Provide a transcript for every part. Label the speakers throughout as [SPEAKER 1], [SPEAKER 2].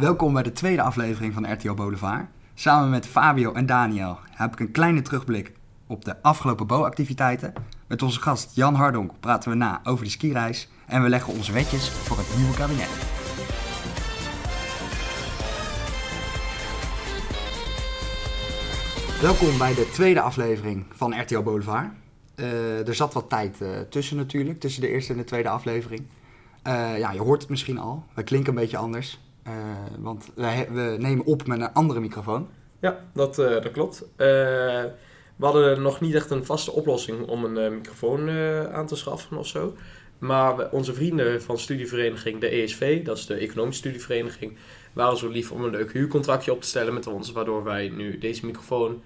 [SPEAKER 1] Welkom bij de tweede aflevering van RTO Boulevard. Samen met Fabio en Daniel heb ik een kleine terugblik op de afgelopen bouwactiviteiten. Met onze gast Jan Hardonk praten we na over de skireis en we leggen onze wetjes voor het nieuwe kabinet. Welkom bij de tweede aflevering van RTO Boulevard. Eh, er zat wat tijd eh, tussen natuurlijk, tussen de eerste en de tweede aflevering. Eh, ja, je hoort het misschien al. We klinken een beetje anders. Eh, want wij, we nemen op met een andere microfoon.
[SPEAKER 2] Ja, dat, eh, dat klopt. Eh, we hadden nog niet echt een vaste oplossing om een microfoon aan te schaffen of zo. Maar onze vrienden van studievereniging, de ESV, dat is de Economische Studievereniging, waren zo lief om een leuk huurcontractje op te stellen met ons. Waardoor wij nu deze microfoon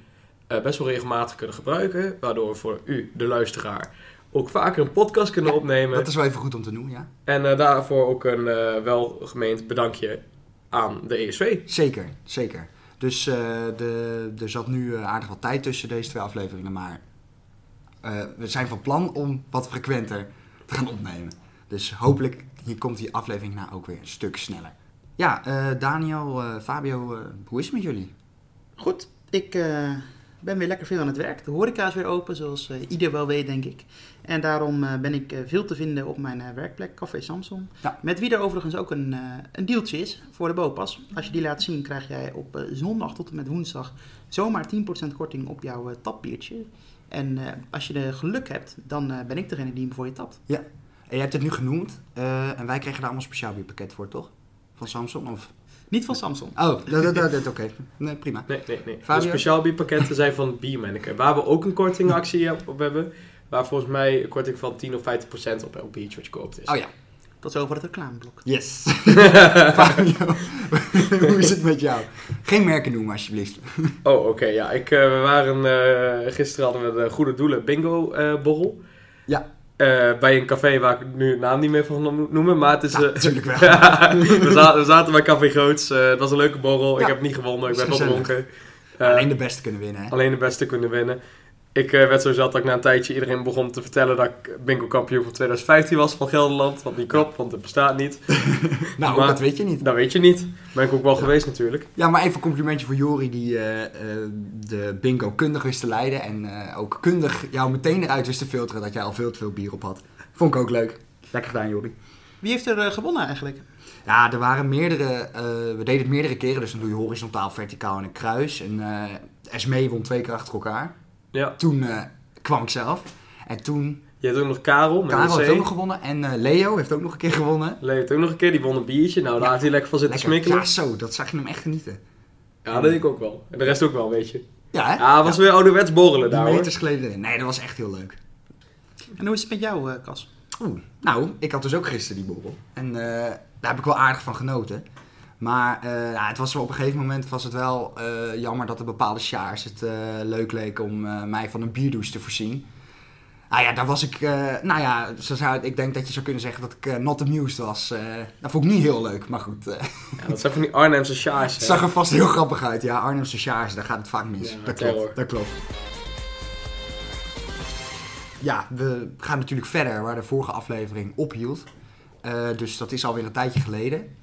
[SPEAKER 2] best wel regelmatig kunnen gebruiken. Waardoor we voor u, de luisteraar, ook vaker een podcast kunnen
[SPEAKER 1] Ja,
[SPEAKER 2] opnemen.
[SPEAKER 1] Dat is wel even goed om te noemen, ja.
[SPEAKER 2] En daarvoor ook een welgemeend bedankje aan de ESV.
[SPEAKER 1] Zeker, zeker. Dus eh, de, er zat nu eh, aardig wat tijd tussen deze twee afleveringen, maar eh, we zijn van plan om wat frequenter te gaan opnemen. Dus hopelijk hier komt die aflevering nou ook weer een stuk sneller. Ja, eh, Daniel, eh, Fabio, eh, hoe is het met jullie?
[SPEAKER 3] Goed, ik eh, ben weer lekker veel aan het werk. De horeca is weer open, zoals eh, ieder wel weet, denk ik. En daarom eh, ben ik eh, veel te vinden op mijn werkplek, Café Samson.
[SPEAKER 1] Ja.
[SPEAKER 3] Met wie er overigens ook een, een deeltje is voor de BOPAS. Als je die laat zien, krijg jij op zondag tot en met woensdag zomaar 10% korting op jouw tapbiertje. En als je de geluk hebt, dan ben ik degene die hem voor je tapt.
[SPEAKER 1] En jij hebt het nu genoemd en wij kregen daar allemaal een speciaal bierpakket voor, toch? Van Samsung? Of...
[SPEAKER 3] Niet van Samson.
[SPEAKER 1] Oh, dat, dat, dat, dat- oké. Nee, prima.
[SPEAKER 2] Nee, nee, nee.
[SPEAKER 1] Fabio?
[SPEAKER 2] De speciaal bierpakketten zijn van Biermanneke. Waar we ook een kortingactie op op hebben. Waar volgens mij een korting van 10 of 15 procent op elk biertje wat je koopt is.
[SPEAKER 1] Oh ja,
[SPEAKER 3] Tot zover het reclameblok.
[SPEAKER 1] yes. Fabio, hoe is het met jou? Geen merken noemen, alsjeblieft.
[SPEAKER 2] Oh, oké. ja, ik, eh, we waren, eh, gisteren hadden we de Goede Doelen bingo eh, borrel. Eh, bij een café waar ik nu de naam niet meer van noem- noemen, maar het is... Eh,
[SPEAKER 1] natuurlijk wel.
[SPEAKER 2] we, zaten, we zaten bij Café Groots. eh, het was een leuke borrel.
[SPEAKER 1] Ja.
[SPEAKER 2] Ik heb niet gewonnen, ik ben. Eh,
[SPEAKER 1] Alleen de beste kunnen winnen, hè?
[SPEAKER 2] alleen de beste kunnen winnen. Ik eh, werd zo zat dat ik na een tijdje iedereen begon te vertellen dat ik bingo kampioen van 2015 was van Gelderland. Wat niet klopt, want het bestaat niet.
[SPEAKER 1] Nou,
[SPEAKER 2] Maar-
[SPEAKER 1] dat weet je niet.
[SPEAKER 2] Dat weet je niet. Ben ik ook wel geweest natuurlijk.
[SPEAKER 1] Ja, maar even een complimentje voor Jori die eh, eh, de bingo kundig wist te leiden. En eh, ook kundig jou meteen eruit wist te filteren dat jij al veel te veel bier op had. Vond ik ook leuk. Lekker gedaan, Jori.
[SPEAKER 3] Wie heeft er gewonnen eigenlijk?
[SPEAKER 1] Ja, er waren meerdere, eh, we deden het meerdere keren. Dus dan doe je horizontaal, verticaal en een kruis. En eh Esmee won twee keer achter elkaar.
[SPEAKER 2] Ja.
[SPEAKER 1] Toen eh, kwam ik zelf. En toen,
[SPEAKER 2] Je hebt ook nog Karel met
[SPEAKER 1] Karel heeft ook nog gewonnen. En eh, Leo heeft ook nog een keer gewonnen.
[SPEAKER 2] Leo heeft ook nog een keer, die won een biertje. Nou, daar
[SPEAKER 1] Ja.
[SPEAKER 2] heeft hij lekker van zitten
[SPEAKER 1] Lekker.
[SPEAKER 2] smikkelen.
[SPEAKER 1] Ja, zo, dat zag je hem echt genieten.
[SPEAKER 2] Ja, dat deed ik ook wel. En de rest ook wel, weet je.
[SPEAKER 1] Ja, hè?
[SPEAKER 2] Ja, was weer ouderwets borrelen daar hoor.
[SPEAKER 1] meters geleden erin. Nee, dat was echt heel leuk.
[SPEAKER 3] En hoe is het met jou, eh, Cas?
[SPEAKER 1] Oeh, nou, ik had dus ook gisteren die borrel. En eh, daar heb ik wel aardig van genoten. Maar eh, ja, het was op een gegeven moment was het wel eh, jammer dat er bepaalde sjaars het eh, leuk leek om mij van een bierdouche te voorzien. Nou ja, daar was ik, nou ja, zo zou, ik denk dat je zou kunnen zeggen dat ik not amused was. Dat vond ik niet heel leuk, maar goed.
[SPEAKER 2] Ja, dat zijn van die Arnhemse sjaars.
[SPEAKER 1] het zag er vast heel grappig uit. Ja, Arnhemse sjaars, daar gaat het vaak mis.
[SPEAKER 2] Ja,
[SPEAKER 1] dat klopt, dat klopt. Ja, we gaan natuurlijk verder waar de vorige aflevering ophield. Dus dat is alweer een tijdje geleden.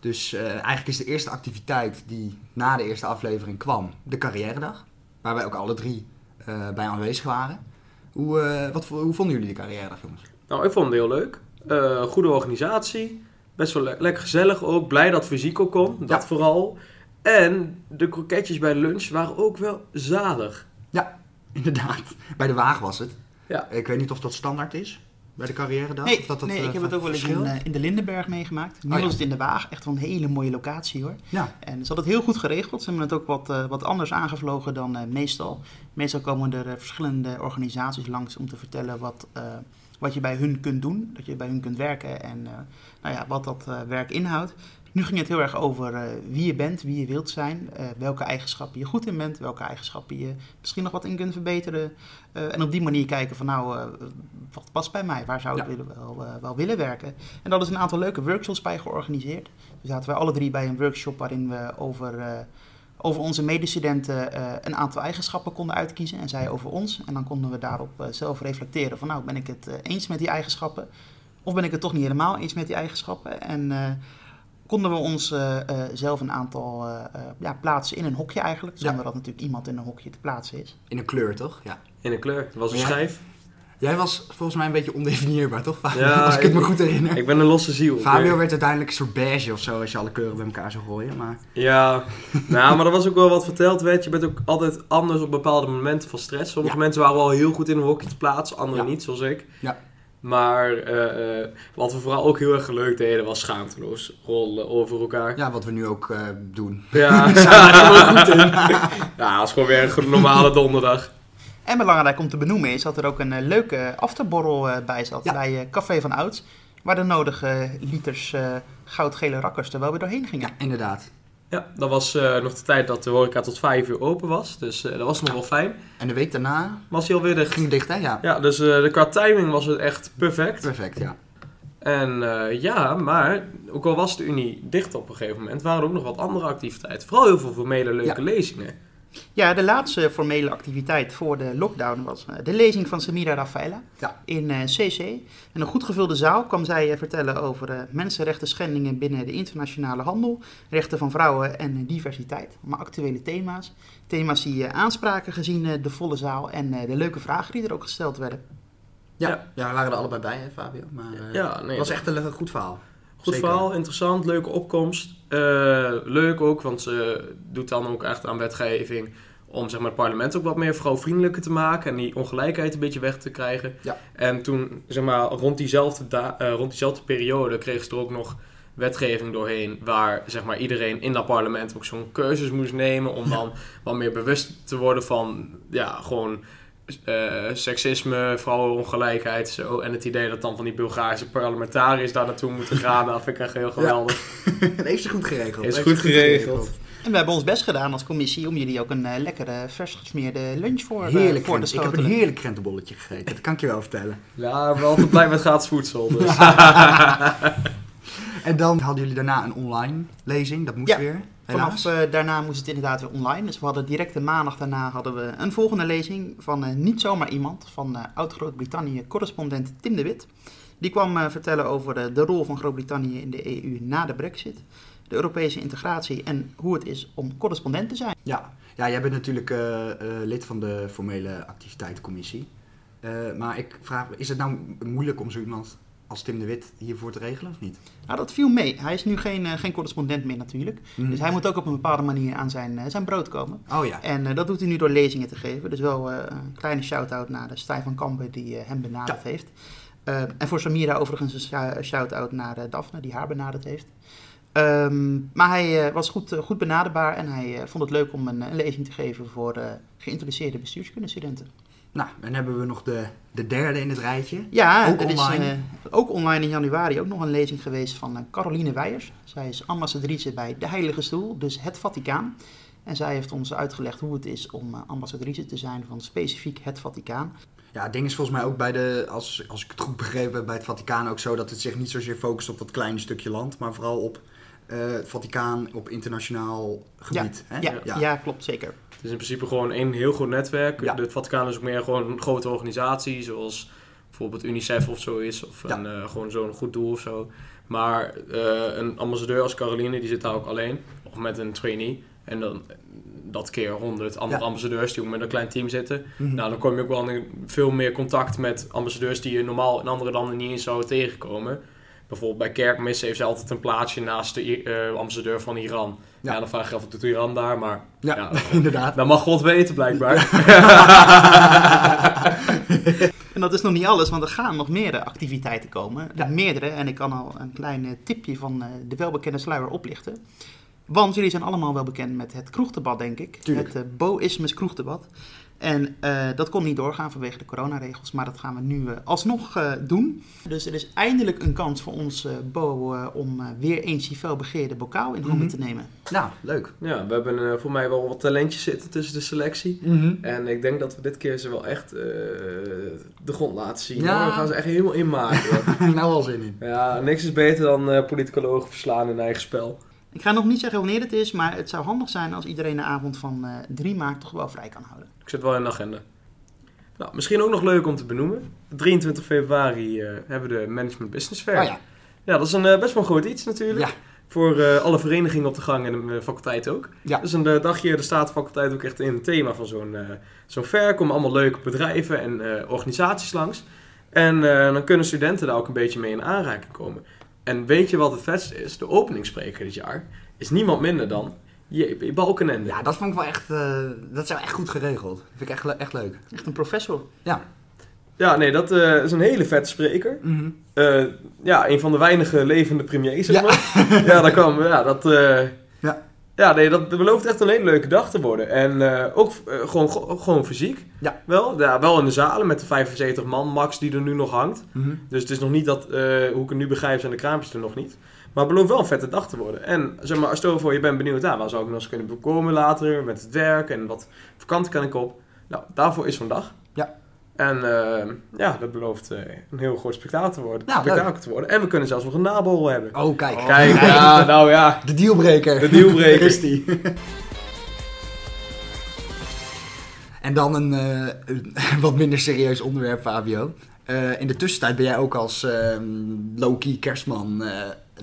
[SPEAKER 1] Dus eh, eigenlijk is de eerste activiteit die na de eerste aflevering kwam, de carrière-dag. Waar wij ook alle drie eh, bij aanwezig waren. Hoe, eh, wat, hoe vonden jullie de carrière-dag, jongens?
[SPEAKER 2] Nou, ik vond het heel leuk. Goede organisatie. Best wel le- lekker gezellig ook. Blij dat fysiek ook kon. Dat
[SPEAKER 1] Ja.
[SPEAKER 2] vooral. En de kroketjes bij lunch waren ook wel zalig.
[SPEAKER 1] Inderdaad, bij de Waag was het.
[SPEAKER 2] Ja.
[SPEAKER 1] Ik weet niet of dat standaard is bij de carrière-dag.
[SPEAKER 3] Nee,
[SPEAKER 1] of dat dat,
[SPEAKER 3] nee
[SPEAKER 1] eh,
[SPEAKER 3] ik heb het ook wel eens in, eh, in de Lindenberg meegemaakt. Nu
[SPEAKER 1] Oh, ja.
[SPEAKER 3] was het in de Waag, echt wel een hele mooie locatie hoor.
[SPEAKER 1] Ja,
[SPEAKER 3] En ze hadden het heel goed geregeld. Ze hebben het ook wat, eh, wat anders aangevlogen dan meestal. Meestal komen er verschillende organisaties langs om te vertellen wat, wat je bij hun kunt doen. Dat je bij hun kunt werken en nou ja, wat dat werk inhoudt. Nu ging het heel erg over eh, wie je bent, wie je wilt zijn, eh, welke eigenschappen je goed in bent, welke eigenschappen je misschien nog wat in kunt verbeteren. Eh, en op die manier kijken van nou, wat past bij mij, waar zou ik
[SPEAKER 1] Ja.
[SPEAKER 3] willen, wel, wel willen werken. En dat is een aantal leuke workshops bij georganiseerd. We zaten wij alle drie bij een workshop waarin we over, over onze medestudenten een aantal eigenschappen konden uitkiezen. En zij over ons. En dan konden we daarop zelf reflecteren van nou, ben ik het eens met die eigenschappen? Of ben ik het toch niet helemaal eens met die eigenschappen? En konden we ons eh, eh, zelf een aantal eh, ja, plaatsen in een hokje eigenlijk.
[SPEAKER 1] Ja.
[SPEAKER 3] Zonder dat natuurlijk iemand in een hokje te plaatsen is.
[SPEAKER 1] In een kleur, toch? Ja.
[SPEAKER 2] In een kleur. Het was een
[SPEAKER 1] Ja.
[SPEAKER 2] schijf.
[SPEAKER 1] Jij was volgens mij een beetje ondefinieerbaar, toch? Fabio?
[SPEAKER 2] Ja,
[SPEAKER 1] als ik het me goed herinner.
[SPEAKER 2] Ik ben een losse ziel.
[SPEAKER 1] Fabio werd uiteindelijk een soort beige of zo als je alle kleuren bij elkaar zou gooien. Maar
[SPEAKER 2] Ja, nou, maar er was ook wel wat verteld werd. Je bent ook altijd anders op bepaalde momenten van stress. Sommige
[SPEAKER 1] Ja.
[SPEAKER 2] mensen waren wel heel goed in een hokje te plaatsen, anderen
[SPEAKER 1] Ja.
[SPEAKER 2] niet, zoals ik.
[SPEAKER 1] Ja.
[SPEAKER 2] Maar eh, eh, wat we vooral ook heel erg leuk deden, was schaamteloos rollen over elkaar.
[SPEAKER 1] ja, wat we nu ook eh, doen.
[SPEAKER 2] Ja, ja daar zijn we wel goed in. Ja, het is gewoon weer een normale donderdag.
[SPEAKER 3] En belangrijk om te benoemen is dat er ook een leuke afterborrel bij zat.
[SPEAKER 1] Ja.
[SPEAKER 3] Bij eh, Café van Ouds. Waar de nodige liters eh, goudgele rakkers er wel weer doorheen gingen.
[SPEAKER 1] Ja, inderdaad.
[SPEAKER 2] Ja, dat was eh, nog de tijd dat de horeca tot vijf uur open was. Dus eh, dat was nog wel fijn.
[SPEAKER 1] En de week daarna
[SPEAKER 2] Was hij alweer dicht.
[SPEAKER 1] ging dicht, hè? Ja.
[SPEAKER 2] Ja, dus eh, de qua timing was het echt perfect.
[SPEAKER 1] Perfect, ja.
[SPEAKER 2] En ja, maar ook al was de Unie dicht op een gegeven moment, waren er ook nog wat andere activiteiten. Vooral heel veel formele leuke
[SPEAKER 1] Ja.
[SPEAKER 2] lezingen.
[SPEAKER 3] Ja, de laatste formele activiteit voor de lockdown was eh, de lezing van Samira Rafaela
[SPEAKER 1] Ja.
[SPEAKER 3] in eh, CC. In een goed gevulde zaal kwam zij eh, vertellen over eh, mensenrechten schendingen binnen de internationale handel, rechten van vrouwen en eh, diversiteit. Maar actuele thema's. Thema's die eh, aanspraken gezien eh, de volle zaal en eh, de leuke vragen die er ook gesteld werden.
[SPEAKER 1] Ja,
[SPEAKER 2] Ja.
[SPEAKER 1] ja. we waren er allebei bij, hè, Fabio? Maar eh,
[SPEAKER 2] Ja, nee,
[SPEAKER 1] het was echt een goed verhaal.
[SPEAKER 2] Goed
[SPEAKER 1] Zeker.
[SPEAKER 2] verhaal, interessant, leuke opkomst. Eh, leuk ook, want ze doet dan ook echt aan wetgeving om zeg maar, het parlement ook wat meer vrouwvriendelijker te maken en die ongelijkheid een beetje weg te krijgen.
[SPEAKER 1] Ja.
[SPEAKER 2] En toen, zeg maar, rond diezelfde, da- eh, rond diezelfde periode kreeg ze er ook nog wetgeving doorheen waar zeg maar, iedereen in dat parlement ook zo'n keuzes moest nemen om dan wat meer bewust te worden van ja, gewoon eh, seksisme, vrouwenongelijkheid zo. En het idee dat dan van die Bulgaarse parlementariërs daar naartoe moeten gaan, dat vind ik echt heel geweldig.
[SPEAKER 1] En heeft ze goed geregeld.
[SPEAKER 2] Is goed geregeld.
[SPEAKER 3] En we hebben ons best gedaan als commissie om jullie ook een eh, lekkere vers gesmeerde lunch voor, eh,
[SPEAKER 1] Heerlijk.
[SPEAKER 3] voor te
[SPEAKER 1] krent- ik heb een heerlijk krentenbolletje gegeten. Dat kan ik je wel vertellen.
[SPEAKER 2] Ja, ik ben altijd blij met gratis voedsel. Dus.
[SPEAKER 1] En dan hadden jullie daarna een online lezing. Dat moest
[SPEAKER 3] Ja,
[SPEAKER 1] weer.
[SPEAKER 3] Vanaf eh, daarna moest het inderdaad weer online. Dus we hadden direct de maandag daarna hadden we een volgende lezing van eh, niet zomaar iemand, van eh, oud-Groot-Brittannië correspondent Tim de Wit. Die kwam vertellen over de rol van Groot-Brittannië in de EU na de brexit, de Europese integratie en hoe het is om correspondent te zijn.
[SPEAKER 1] Ja. ja, jij bent natuurlijk lid van de formele activiteitencommissie. Maar ik vraag, is het nou moeilijk om zo iemand als Tim de Wit hiervoor te regelen of niet?
[SPEAKER 3] Nou, dat viel mee. Hij is nu geen, eh, geen correspondent meer natuurlijk. Dus hij moet ook op een bepaalde manier aan zijn, eh, zijn brood komen.
[SPEAKER 1] Oh ja.
[SPEAKER 3] En eh, dat doet hij nu door lezingen te geven. Dus wel een kleine shout-out naar de Stijn van Kampen die hem benaderd heeft. En voor Samira overigens een shou- een shout-out naar Daphne die haar benaderd heeft. Ehm, maar hij was goed, goed benaderbaar en hij vond het leuk om een, een lezing te geven voor geïnteresseerde bestuurskundestudenten.
[SPEAKER 1] Nou, dan hebben we nog de, de derde in het rijtje.
[SPEAKER 3] Ja,
[SPEAKER 1] Ook
[SPEAKER 3] is eh, ook online in januari ook nog een lezing geweest van eh, Caroline Weijers. Zij is ambassadrice bij de Heilige Stoel, dus het Vaticaan. En zij heeft ons uitgelegd hoe het is om eh, ambassadrice te zijn van specifiek het Vaticaan.
[SPEAKER 1] Ja, het ding is volgens mij ook bij de, als, als ik het goed begrepen heb, bij het Vaticaan ook zo dat het zich niet zozeer focust op dat kleine stukje land, maar vooral op het Vaticaan op internationaal gebied. hè?
[SPEAKER 3] Ja, ja. klopt zeker.
[SPEAKER 2] Het is in principe gewoon één heel groot netwerk.
[SPEAKER 1] Ja.
[SPEAKER 2] Het Vaticaan is ook meer gewoon een grote organisatie, zoals bijvoorbeeld UNICEF of zo is. Of
[SPEAKER 1] Ja.
[SPEAKER 2] een, eh, gewoon zo'n goed doel of zo. Maar eh, een ambassadeur als Caroline, die zit daar ook alleen. Of met een trainee. En dan dat keer honderd andere
[SPEAKER 1] Ja.
[SPEAKER 2] ambassadeurs die ook met een klein team zitten.
[SPEAKER 1] Mhm.
[SPEAKER 2] Nou, dan kom je ook wel in veel meer contact met ambassadeurs die je normaal in andere landen niet eens zou tegenkomen. Bijvoorbeeld bij kerkmissen heeft ze altijd een plaatsje naast de eh, ambassadeur van Iran. Ja.
[SPEAKER 1] Ja.
[SPEAKER 2] dan vraag je af, wat doet Iran daar? Maar
[SPEAKER 1] Ja,
[SPEAKER 2] ja,
[SPEAKER 1] inderdaad.
[SPEAKER 2] dat mag God weten blijkbaar.
[SPEAKER 3] En dat is nog niet alles, want er gaan nog meer eh, activiteiten komen.
[SPEAKER 1] Ja.
[SPEAKER 3] Meerdere, en ik kan al een klein eh, tipje van eh, de welbekende sluier oplichten. Want jullie zijn allemaal wel bekend met het kroegdebat, denk ik.
[SPEAKER 1] Tuurlijk.
[SPEAKER 3] Het uh, Boïsmus kroegdebat. En eh, dat kon niet doorgaan vanwege de coronaregels, maar dat gaan we nu eh, alsnog eh, doen. Dus er is eindelijk een kans voor ons, eh, Bo, om eh, weer eens die felbegeerde bokaal in handen
[SPEAKER 1] Mhm.
[SPEAKER 3] te nemen.
[SPEAKER 1] Nou, leuk.
[SPEAKER 2] ja, we hebben eh, voor mij wel wat talentjes zitten tussen de selectie.
[SPEAKER 1] Mhm.
[SPEAKER 2] En ik denk dat we dit keer ze wel echt eh, de grond laten zien.
[SPEAKER 1] Ja.
[SPEAKER 2] hoor. We gaan ze echt helemaal inmaken.
[SPEAKER 1] nou al zin in.
[SPEAKER 2] ja, niks is beter dan eh politicologen verslaan in eigen spel.
[SPEAKER 3] Ik ga nog niet zeggen wanneer het is, maar het zou handig zijn als iedereen de avond van eh 3 maart toch wel vrij kan houden.
[SPEAKER 2] Ik zit wel in de agenda. Nou, misschien ook nog leuk om te benoemen. 23 februari eh, hebben we de Management Business Fair.
[SPEAKER 1] Oh ja.
[SPEAKER 2] Ja, dat is een eh, best wel een groot iets natuurlijk.
[SPEAKER 1] Ja.
[SPEAKER 2] Voor eh, alle verenigingen op de gang en de eh, faculteit ook.
[SPEAKER 1] Ja.
[SPEAKER 2] Dus een eh, dagje, de staat de faculteit ook echt in het thema van zo'n eh zo'n fair. Komen allemaal leuke bedrijven en eh, organisaties langs. En eh, dan kunnen studenten daar ook een beetje mee in aanraking komen. En weet je wat het vetste is? De openingsspreker dit jaar is niemand minder dan J.P. Balkenende.
[SPEAKER 1] Ja, dat vond ik wel echt, eh, dat is wel echt goed geregeld. Dat vind ik echt, echt leuk.
[SPEAKER 3] Echt een professor.
[SPEAKER 2] Ja, nee, dat eh, is een hele vette spreker. Eh, ja, een van de weinige levende premiers, zeg
[SPEAKER 1] Ja.
[SPEAKER 2] maar. ja, dat kwam, ja, dat... eh,
[SPEAKER 1] Ja.
[SPEAKER 2] Ja, nee, dat belooft echt een hele leuke dag te worden. En eh, ook eh, gewoon, gewoon fysiek.
[SPEAKER 1] Ja.
[SPEAKER 2] Wel, ja, wel in de zalen met de 75 man max die er nu nog hangt.
[SPEAKER 1] Mhm.
[SPEAKER 2] Dus het is nog niet dat, eh, hoe ik het nu begrijp, zijn de kraampjes er nog niet. Maar het belooft wel een vette dag te worden. En zeg maar, stel voor je bent benieuwd, ah, waar zou ik nog eens kunnen bekomen later met het werk en wat vakantie kan ik op. Nou, daarvoor is vandaag.
[SPEAKER 1] Ja.
[SPEAKER 2] En eh, ja, dat belooft eh, een heel groot spektakel te worden. Spektakel te worden. En we kunnen zelfs nog een naborrel hebben.
[SPEAKER 1] Oh, kijk.
[SPEAKER 2] Kijk, ja, nou ja.
[SPEAKER 1] De dealbreaker.
[SPEAKER 2] De dealbreaker.
[SPEAKER 1] Daar is die. en dan een, eh, een wat minder serieus onderwerp, Fabio. Eh, in de tussentijd ben jij ook als ehm low-key kerstman eh,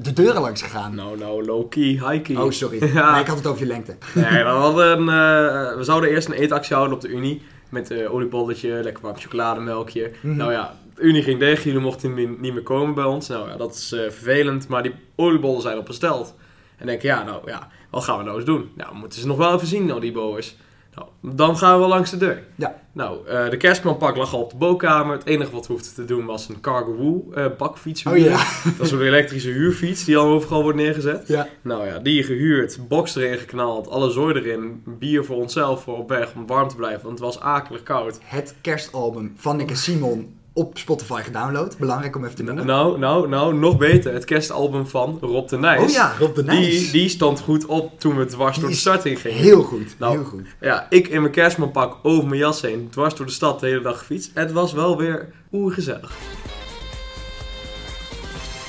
[SPEAKER 1] de deuren langs gegaan.
[SPEAKER 2] Nou, nou, low-key, high-key.
[SPEAKER 1] Oh, sorry.
[SPEAKER 2] Ja.
[SPEAKER 1] Nee, ik had het over je lengte.
[SPEAKER 2] Nee, we, hadden een, eh, we zouden eerst een eetactie houden op de Unie. Met eh oliebolletje, lekker warm chocolademelkje.
[SPEAKER 1] Mhm.
[SPEAKER 2] Nou ja, de Unie ging dicht, jullie mochten niet niet meer komen bij ons. Nou ja, dat is eh, vervelend, maar die oliebollen zijn opgesteld. En denk ik, ja, nou ja, wat gaan we nou eens doen? Nou, moeten ze nog wel even zien, nou, die boers. Nou, dan gaan we langs de deur.
[SPEAKER 1] Ja.
[SPEAKER 2] Nou, eh, de kerstmanpak lag al op de bookkamer. Het enige wat we hoefden te doen was een Cargo Woo eh, bakfiets
[SPEAKER 1] Oh
[SPEAKER 2] huren.
[SPEAKER 1] ja.
[SPEAKER 2] Dat is een elektrische huurfiets die al overal wordt neergezet.
[SPEAKER 1] ja.
[SPEAKER 2] Nou ja, die gehuurd, box erin geknald, alle zooi erin, bier voor onszelf voor op weg om warm te blijven, want het was akelig koud.
[SPEAKER 1] Het kerstalbum van Nick en Simon op Spotify gedownload. Belangrijk om even te noemen.
[SPEAKER 2] Nou, nou, nou, nog beter, het kerstalbum van Rob de Nijs.
[SPEAKER 1] oh ja, Rob de
[SPEAKER 2] Die,
[SPEAKER 1] Nijs.
[SPEAKER 2] die stond goed op toen we dwars
[SPEAKER 1] Die
[SPEAKER 2] door de stad heen gingen.
[SPEAKER 1] Heel goed,
[SPEAKER 2] Nou,
[SPEAKER 1] heel goed.
[SPEAKER 2] Ja, ik in mijn kerstmanpak over mijn jas heen, dwars door de stad de hele dag gefietst. Het was wel weer oergezellig.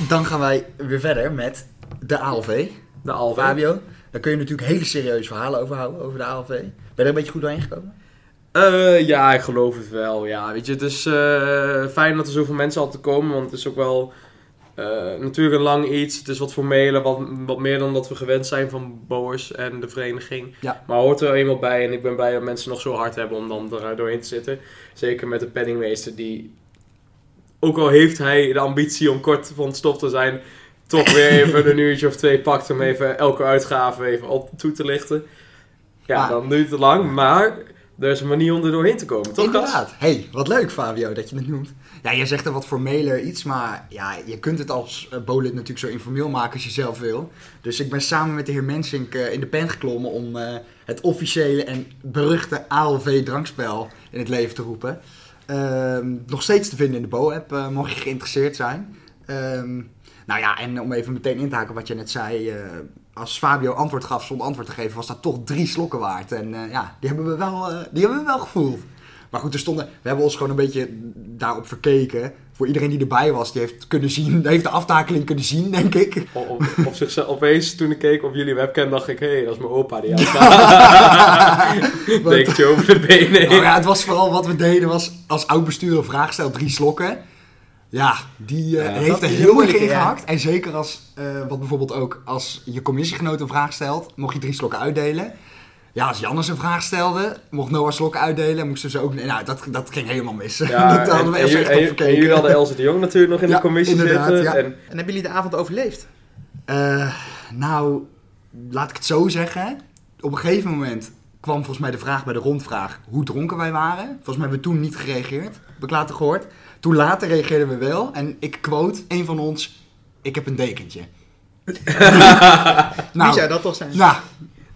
[SPEAKER 1] Dan gaan wij weer verder met de ALV.
[SPEAKER 2] De Alva.
[SPEAKER 1] Fabio, daar kun je natuurlijk hele serieuze verhalen over houden, over de ALV. Ben je er een beetje goed doorheen gekomen?
[SPEAKER 2] Eh, ja, ik geloof het wel. Ja, weet je, het is eh, fijn dat er zoveel mensen altijd komen, want het is ook wel eh, natuurlijk een lang iets. Het is wat formeler, wat, wat meer dan dat we gewend zijn van Boers en de vereniging.
[SPEAKER 1] Ja.
[SPEAKER 2] Maar hoort er eenmaal bij en ik ben blij dat mensen nog zo hard hebben om dan er doorheen te zitten. Zeker met de penningmeester die, ook al heeft hij de ambitie om kort van stof te zijn, toch weer even een uurtje of twee pakt om even elke uitgave even op toe te lichten. Ja, dan duurt het lang, maar er is een manier om er doorheen te komen, toch?
[SPEAKER 1] Inderdaad. hey, wat leuk Fabio dat je het noemt. Ja, jij zegt er wat formeler iets, maar ja, je kunt het als uh, natuurlijk zo informeel maken als je zelf wil. Dus ik ben samen met de heer Mensink eh, in de pen geklommen om eh, het officiële en beruchte ALV-drankspel in het leven te roepen. Ehm, nog steeds te vinden in de Bo-app, mocht je geïnteresseerd zijn. Ehm, nou ja, en om even meteen in te haken wat je net zei. Als Fabio antwoord gaf zonder antwoord te geven, was dat toch drie slokken waard. En eh, ja, die hebben, we wel, eh, die hebben we wel gevoeld. Maar goed, er stonden, we hebben ons gewoon een beetje daarop verkeken. Voor iedereen die erbij was, die heeft, kunnen zien, heeft de aftakeling kunnen zien, denk ik.
[SPEAKER 2] Op, zichzelf, opeens toen ik keek op jullie webcam dacht ik, hé, hey, dat is mijn opa die
[SPEAKER 1] Want-
[SPEAKER 2] Dekentje over de benen.
[SPEAKER 1] Nou ja, het was vooral wat we deden, was als oud bestuur een vraag stelt, drie slokken. Ja, die eh,
[SPEAKER 2] Ja,
[SPEAKER 1] heeft er heel erg in gehakt. En zeker als, eh, wat bijvoorbeeld ook, als je commissiegenoot een vraag stelt, mocht je drie slokken uitdelen. Ja, als Jannes een vraag stelde, mocht Noah slokken uitdelen, moesten ze ook... Nou, dat, dat ging helemaal mis.
[SPEAKER 2] Ja,
[SPEAKER 1] dat hadden we
[SPEAKER 2] en,
[SPEAKER 1] echt
[SPEAKER 2] en,
[SPEAKER 1] op
[SPEAKER 2] en jullie hadden Elze de Jong natuurlijk nog in
[SPEAKER 1] Ja,
[SPEAKER 2] de commissie
[SPEAKER 1] inderdaad,
[SPEAKER 2] zitten.
[SPEAKER 1] ja.
[SPEAKER 2] En,
[SPEAKER 3] En hebben jullie de avond overleefd?
[SPEAKER 1] Eh, nou, laat ik het zo zeggen. Op een gegeven moment kwam volgens mij de vraag bij de rondvraag hoe dronken wij waren. Volgens mij hebben we toen niet gereageerd. Heb ik later gehoord. Toen later reageerden we wel. En ik quote een van ons, ik heb een dekentje.
[SPEAKER 3] Wie
[SPEAKER 1] nou,
[SPEAKER 3] zou dat toch zijn?
[SPEAKER 1] nou,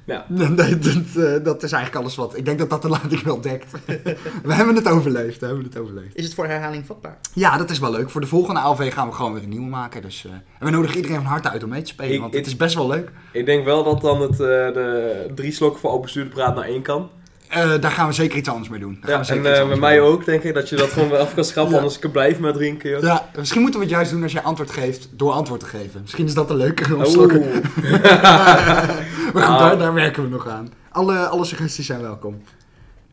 [SPEAKER 2] Ja.
[SPEAKER 1] dat, dat, eh, dat is eigenlijk alles wat. Ik denk dat dat de lading wel dekt. we hebben het overleefd. We hebben het overleefd.
[SPEAKER 3] Is het voor herhaling vatbaar?
[SPEAKER 1] Ja, dat is wel leuk. Voor de volgende ALV gaan we gewoon weer een nieuwe maken. Dus, eh, en we nodigen iedereen van harte uit om mee te spelen.
[SPEAKER 2] Ik-
[SPEAKER 1] want
[SPEAKER 2] ik-
[SPEAKER 1] het is best wel leuk.
[SPEAKER 2] ik denk wel dat dan het, eh, de drie slokken voor open bestuur praat naar één kan.
[SPEAKER 1] Eh, daar gaan we zeker iets anders mee doen. Daar gaan we zeker
[SPEAKER 2] en
[SPEAKER 1] anders
[SPEAKER 2] met mij
[SPEAKER 1] doen.
[SPEAKER 2] ook denk ik dat je dat gewoon wel af kan schrappen,
[SPEAKER 1] Ja.
[SPEAKER 2] anders ik blijven met drinken. joh.
[SPEAKER 1] Ja, misschien moeten we het juist doen als jij antwoord geeft door antwoord te geven. Misschien is dat een leukere
[SPEAKER 2] Oeh.
[SPEAKER 1] opslokken. maar goed,
[SPEAKER 2] Ah.
[SPEAKER 1] daar, daar werken we nog aan. Alle, alle suggesties zijn welkom.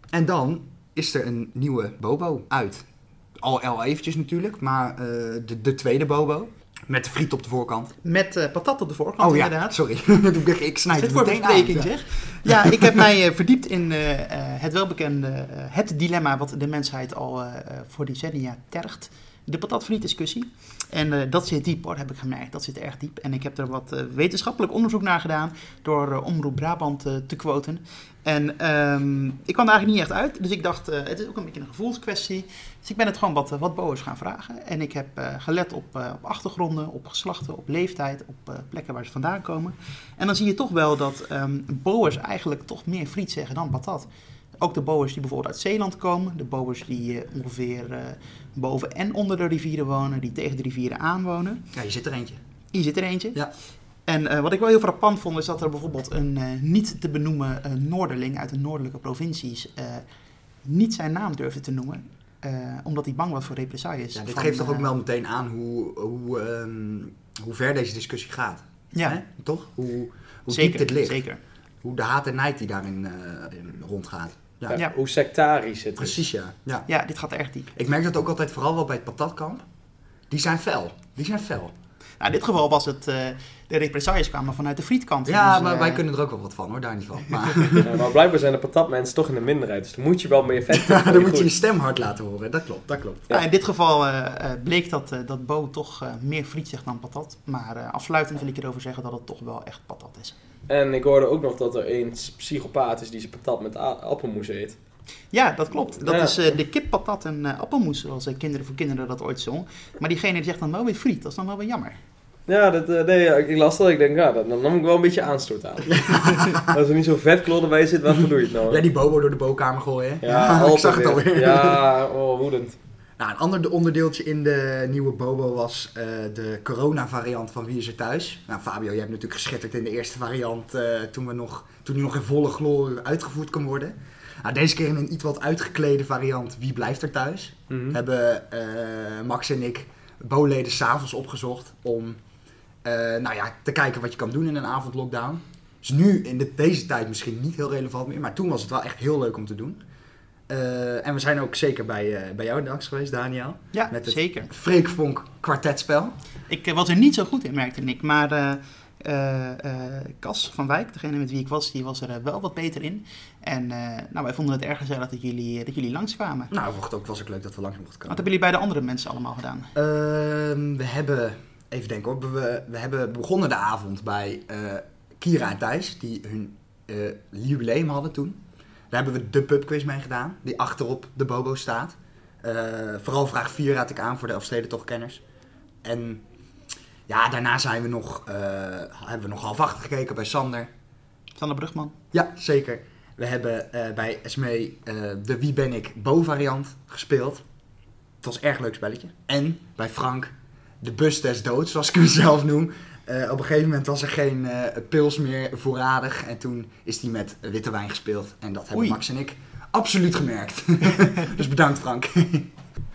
[SPEAKER 1] En dan is er een nieuwe Bobo uit. Al, al eventjes natuurlijk, maar eh, de, de tweede Bobo. Met de friet op de voorkant.
[SPEAKER 3] Met eh, patat op de voorkant
[SPEAKER 1] Oh ja,
[SPEAKER 3] inderdaad.
[SPEAKER 1] sorry. ik, snijd het
[SPEAKER 3] voor
[SPEAKER 1] meteen
[SPEAKER 3] bespreking
[SPEAKER 1] aan.
[SPEAKER 3] zeg. Ja, ik heb mij eh, verdiept in eh, het welbekende, het dilemma wat de mensheid al voor decennia tergt. De patatfriet-discussie. En eh, dat zit diep hoor, heb ik gemerkt. Dat zit erg diep. En ik heb er wat eh, wetenschappelijk onderzoek naar gedaan door eh, Omroep Brabant te quoten. En ehm, ik kwam er eigenlijk niet echt uit. Dus ik dacht, het is ook een beetje een gevoelskwestie. Dus ik ben het gewoon wat, wat boers gaan vragen. En ik heb gelet op, op achtergronden, op geslachten, op leeftijd, op plekken waar ze vandaan komen. En dan zie je toch wel dat ehm boers eigenlijk toch meer friet zeggen dan patat. Ook de boers die bijvoorbeeld uit Zeeland komen, de boers die eh, ongeveer eh, boven en onder de rivieren wonen, die tegen de rivieren aanwonen.
[SPEAKER 1] Ja, je zit er eentje.
[SPEAKER 3] Hier zit er eentje.
[SPEAKER 1] Ja.
[SPEAKER 3] En eh, wat ik wel heel frappant vond, is dat er bijvoorbeeld een niet te benoemen eh, Noorderling uit de noordelijke provincies niet zijn naam durfde te noemen. omdat hij bang was voor represailles.
[SPEAKER 1] Ja, dit
[SPEAKER 3] van,
[SPEAKER 1] geeft toch ook wel meteen aan hoe, hoe, ehm, hoe ver deze discussie gaat.
[SPEAKER 3] Ja,
[SPEAKER 1] Hè? Toch? Hoe, hoe
[SPEAKER 3] zeker,
[SPEAKER 1] diep dit ligt.
[SPEAKER 3] zeker.
[SPEAKER 1] Hoe de haat en nijd die daarin in rondgaat. Ja.
[SPEAKER 2] Hoe sectarisch het is.
[SPEAKER 1] precies ja. ja.
[SPEAKER 3] Ja, dit gaat echt diep.
[SPEAKER 1] Ik merk dat ook altijd vooral wel bij het patatkamp. Die zijn fel. Die zijn fel.
[SPEAKER 3] Nou, in dit geval was het, eh, de represailles kwamen vanuit de frietkant.
[SPEAKER 1] Ja,
[SPEAKER 3] Dus,
[SPEAKER 1] maar
[SPEAKER 3] eh,
[SPEAKER 1] wij kunnen er ook wel wat van hoor, daar niet van. Maar
[SPEAKER 2] Ja, maar blijkbaar zijn de patatmensen toch in de minderheid. Dus dan moet je wel meer vet
[SPEAKER 1] ja, dan moet je je stem hard laten horen. Dat klopt, dat klopt.
[SPEAKER 3] Ja, in dit geval eh, eh, bleek dat, eh, dat Bo toch eh, meer friet zegt dan patat. Maar eh, afsluitend wil ik erover zeggen dat het toch wel echt patat is.
[SPEAKER 2] En ik hoorde ook nog dat er een psychopaat is die zijn patat met appelmoes eet.
[SPEAKER 3] Ja, dat klopt. Dat
[SPEAKER 2] Ja.
[SPEAKER 3] is eh, de kip, patat en eh, appelmoes, zoals eh, Kinderen voor Kinderen dat ooit zong. Maar diegene die zegt dan wel weer friet, dat is dan wel weer jammer.
[SPEAKER 2] Ja, dat, nee, ja, ik las dat. Ik denk, ja, dan dan nam ik wel een beetje aanstoot aan. Als er niet zo vet klodder bij zit, waarvoor doe je het nou?
[SPEAKER 1] Ja, die bobo door de bokamer gooien.
[SPEAKER 2] Ja,
[SPEAKER 1] ik zag het
[SPEAKER 2] weer.
[SPEAKER 1] alweer.
[SPEAKER 2] Ja, oh, woedend.
[SPEAKER 1] Nou, een ander onderdeeltje in de nieuwe Bobo was eh, de corona-variant van Wie is er thuis. Nou, Fabio, jij hebt natuurlijk geschitterd in de eerste variant eh, toen, we nog, toen die nog in volle glorie uitgevoerd kon worden. Nou, deze keer in een iets wat uitgeklede variant Wie blijft er thuis.
[SPEAKER 2] Mhm.
[SPEAKER 1] Hebben eh, Max en ik Bo-leden s'avonds opgezocht om nou ja, te kijken wat je kan doen in een avondlockdown. Dus nu in de, deze tijd misschien niet heel relevant meer, maar toen was het wel echt heel leuk om te doen. Eh, en we zijn ook zeker bij, eh, bij jou langs geweest, Daniel.
[SPEAKER 3] Ja,
[SPEAKER 1] Met het-
[SPEAKER 3] zeker.
[SPEAKER 1] Freek Vonk kwartetspel.
[SPEAKER 3] Ik eh, was er niet zo goed in, merkte ik. Maar Cas van Wijk, degene met wie ik was, die was er wel wat beter in. En nou, wij vonden het erg gezellig dat jullie, dat jullie langskwamen.
[SPEAKER 1] Nou, het ook, was ook leuk dat we langs mochten
[SPEAKER 3] Wat
[SPEAKER 1] komen.
[SPEAKER 3] hebben jullie bij de andere mensen allemaal gedaan?
[SPEAKER 1] Ehm, we hebben, even denken hoor, we, we hebben begonnen de avond bij Kira en Thijs, die hun jubileum hadden toen. Daar hebben we de pubquiz mee gedaan, die achterop de Bobo staat. Eh, vooral vraag 4 raad ik aan voor de Elfstedentochtkenners. En ja, daarna zijn we nog, eh, hebben we nog half acht gekeken bij Sander.
[SPEAKER 3] Sander Brugman.
[SPEAKER 1] Ja, zeker. We hebben eh, bij eh, de Wie ben ik Bo variant gespeeld. Het was een erg leuk spelletje. En bij Frank de bus des doods, zoals ik hem zelf noem. Eh, op een gegeven moment was er geen eh, pils meer voorradig. En toen is hij met witte wijn gespeeld. En dat hebben
[SPEAKER 3] Oei.
[SPEAKER 1] Max en ik absoluut gemerkt. dus bedankt Frank.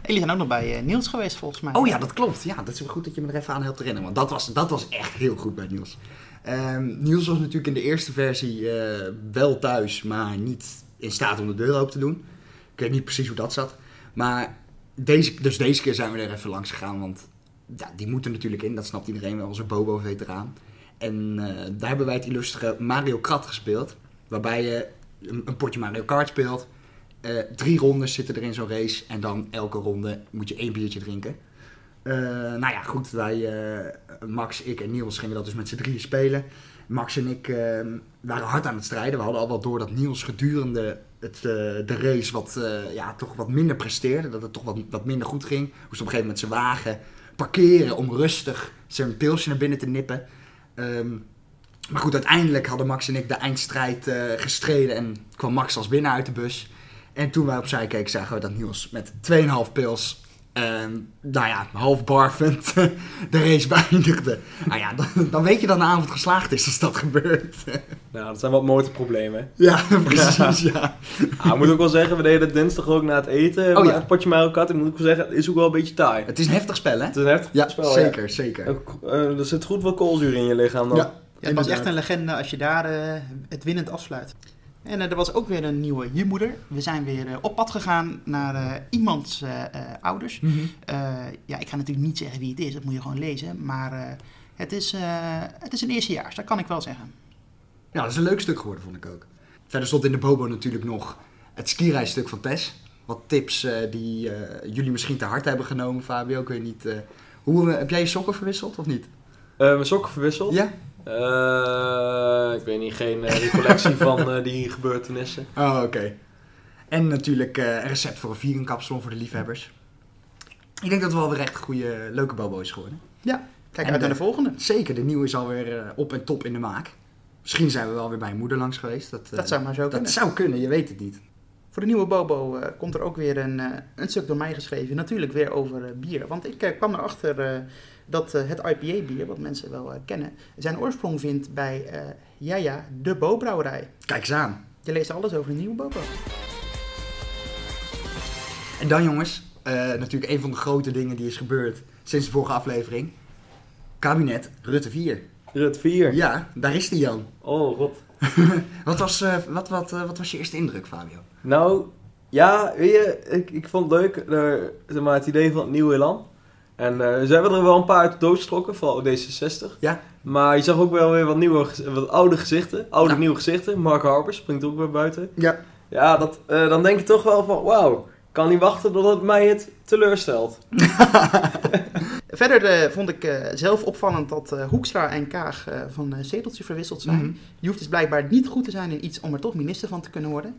[SPEAKER 3] Jullie zijn ook nog bij eh, Niels geweest, volgens mij.
[SPEAKER 1] Oh ja, dat klopt. Ja, dat is wel goed dat je me er even aan helpt herinneren. Want dat was, dat was echt heel goed bij Niels. Ehm, Niels was natuurlijk in de eerste versie wel thuis, maar niet in staat om de deur open te doen. Ik weet niet precies hoe dat zat. Maar deze, dus deze keer zijn we er even langs gegaan, want ja, die moeten natuurlijk in. Dat snapt iedereen onze Bobo-veteraan. En eh, daar hebben wij het illustere Mario Kart gespeeld. Waarbij je een, een potje Mario Kart speelt. Eh, drie rondes zitten er in zo'n race. En dan elke ronde moet je één biertje drinken. Eh, nou ja, goed. Wij, Max, ik en Niels gingen dat dus met z'n drieën spelen. Max en ik eh, waren hard aan het strijden. We hadden al wel door dat Niels gedurende het, de race wat, ja, toch wat minder presteerde. Dat het toch wat, wat minder goed ging. Moest op een gegeven moment zijn wagen parkeren om rustig zijn pilsje naar binnen te nippen. Ehm, maar goed, uiteindelijk hadden Max en ik de eindstrijd eh, gestreden en kwam Max als winnaar uit de bus. En toen wij opzij keken, zagen we dat Niels met 2,5 pils, ehm, nou ja, half barvend, de race beëindigde. Nou ja, dan, dan weet je dat de avond geslaagd is als dat gebeurt.
[SPEAKER 2] Nou, dat zijn wat motorproblemen.
[SPEAKER 1] ja, precies, ja.
[SPEAKER 2] Ah, ik moet ook wel zeggen, we deden het dinsdag ook na het eten.
[SPEAKER 1] Oh,
[SPEAKER 2] maar
[SPEAKER 1] ja.
[SPEAKER 2] Het potje Kart, en moet ik wel zeggen, het is ook wel een beetje taai.
[SPEAKER 1] Het is een heftig spel, hè?
[SPEAKER 2] Het is een heftig
[SPEAKER 1] Ja,
[SPEAKER 2] spel, ja.
[SPEAKER 1] zeker, zeker.
[SPEAKER 2] Ook, eh, er zit goed wat koolzuur in je lichaam dan.
[SPEAKER 1] Ja,
[SPEAKER 3] Ja, het was echt een legende als je daar eh, het winnend afsluit. En eh, er was ook weer een nieuwe huurmoeder. We zijn weer eh, op pad gegaan naar eh, iemands ouders. Eh, ja, ik ga natuurlijk niet zeggen wie het is, dat moet je gewoon lezen. Maar eh, het, is, eh, het is een eerstejaars, dat kan ik wel zeggen.
[SPEAKER 1] Ja, dat is een leuk stuk geworden, vond ik ook. Verder stond in de Bobo natuurlijk nog het skireisstuk van Tess. Wat tips eh, die jullie misschien te hard hebben genomen, Fabio. Ik weet niet. eh, hoe, heb jij je sokken verwisseld of niet?
[SPEAKER 2] Eh, mijn sokken verwisseld.
[SPEAKER 1] Ja?
[SPEAKER 2] Eh, ik weet niet, geen eh, recollectie van eh, die gebeurtenissen.
[SPEAKER 1] Oh, oké. En natuurlijk eh, een recept voor een vierenkapsalon voor de liefhebbers. Ik denk dat het wel weer echt een goede, leuke Bobo is geworden.
[SPEAKER 3] Kijk
[SPEAKER 1] En,
[SPEAKER 3] uit naar de volgende.
[SPEAKER 1] Zeker, de nieuwe is alweer op en top in de maak. Misschien zijn we wel weer bij een moeder langs geweest. Dat,
[SPEAKER 3] Dat zou maar zo
[SPEAKER 1] dat
[SPEAKER 3] kunnen.
[SPEAKER 1] zou kunnen, je weet het niet.
[SPEAKER 3] Voor de nieuwe Bobo komt er ook weer een, eh, een stuk door mij geschreven. Natuurlijk weer over bier. Want ik kwam erachter eh, dat eh, het IPA-bier, wat mensen wel eh, kennen, zijn oorsprong vindt bij eh Jaja, de Bo-brouwerij.
[SPEAKER 1] Kijk eens aan.
[SPEAKER 3] Je leest alles over de nieuwe Bobo.
[SPEAKER 1] En dan jongens, eh, natuurlijk een van de grote dingen die is gebeurd sinds de vorige aflevering. Kabinet Rutte 4.
[SPEAKER 2] Rut 4.
[SPEAKER 1] Ja, daar is die Jan.
[SPEAKER 2] Oh, god.
[SPEAKER 1] Wat was, eh, wat, wat, eh, wat was je eerste indruk, Fabio?
[SPEAKER 2] Nou, ja, weet je, ik, ik vond het leuk, eh, zeg maar, het idee van het nieuwe elan. En eh, ze hebben er wel een paar uit doodgestoken, vooral D66.
[SPEAKER 1] Ja.
[SPEAKER 2] Maar je zag ook wel weer wat, nieuwe, wat oude gezichten, oude
[SPEAKER 1] Ja.
[SPEAKER 2] nieuwe gezichten. Mark Harbers springt ook weer buiten.
[SPEAKER 1] Ja.
[SPEAKER 2] Ja, dat, eh, dan denk je toch wel van, wauw, kan niet wachten tot het mij het teleurstelt.
[SPEAKER 3] Verder eh, vond ik zelf opvallend dat eh, Hoekstra en Kaag van zeteltje verwisseld zijn.
[SPEAKER 1] Mhm.
[SPEAKER 3] Je hoeft dus blijkbaar niet goed te zijn in iets om er toch minister van te kunnen worden.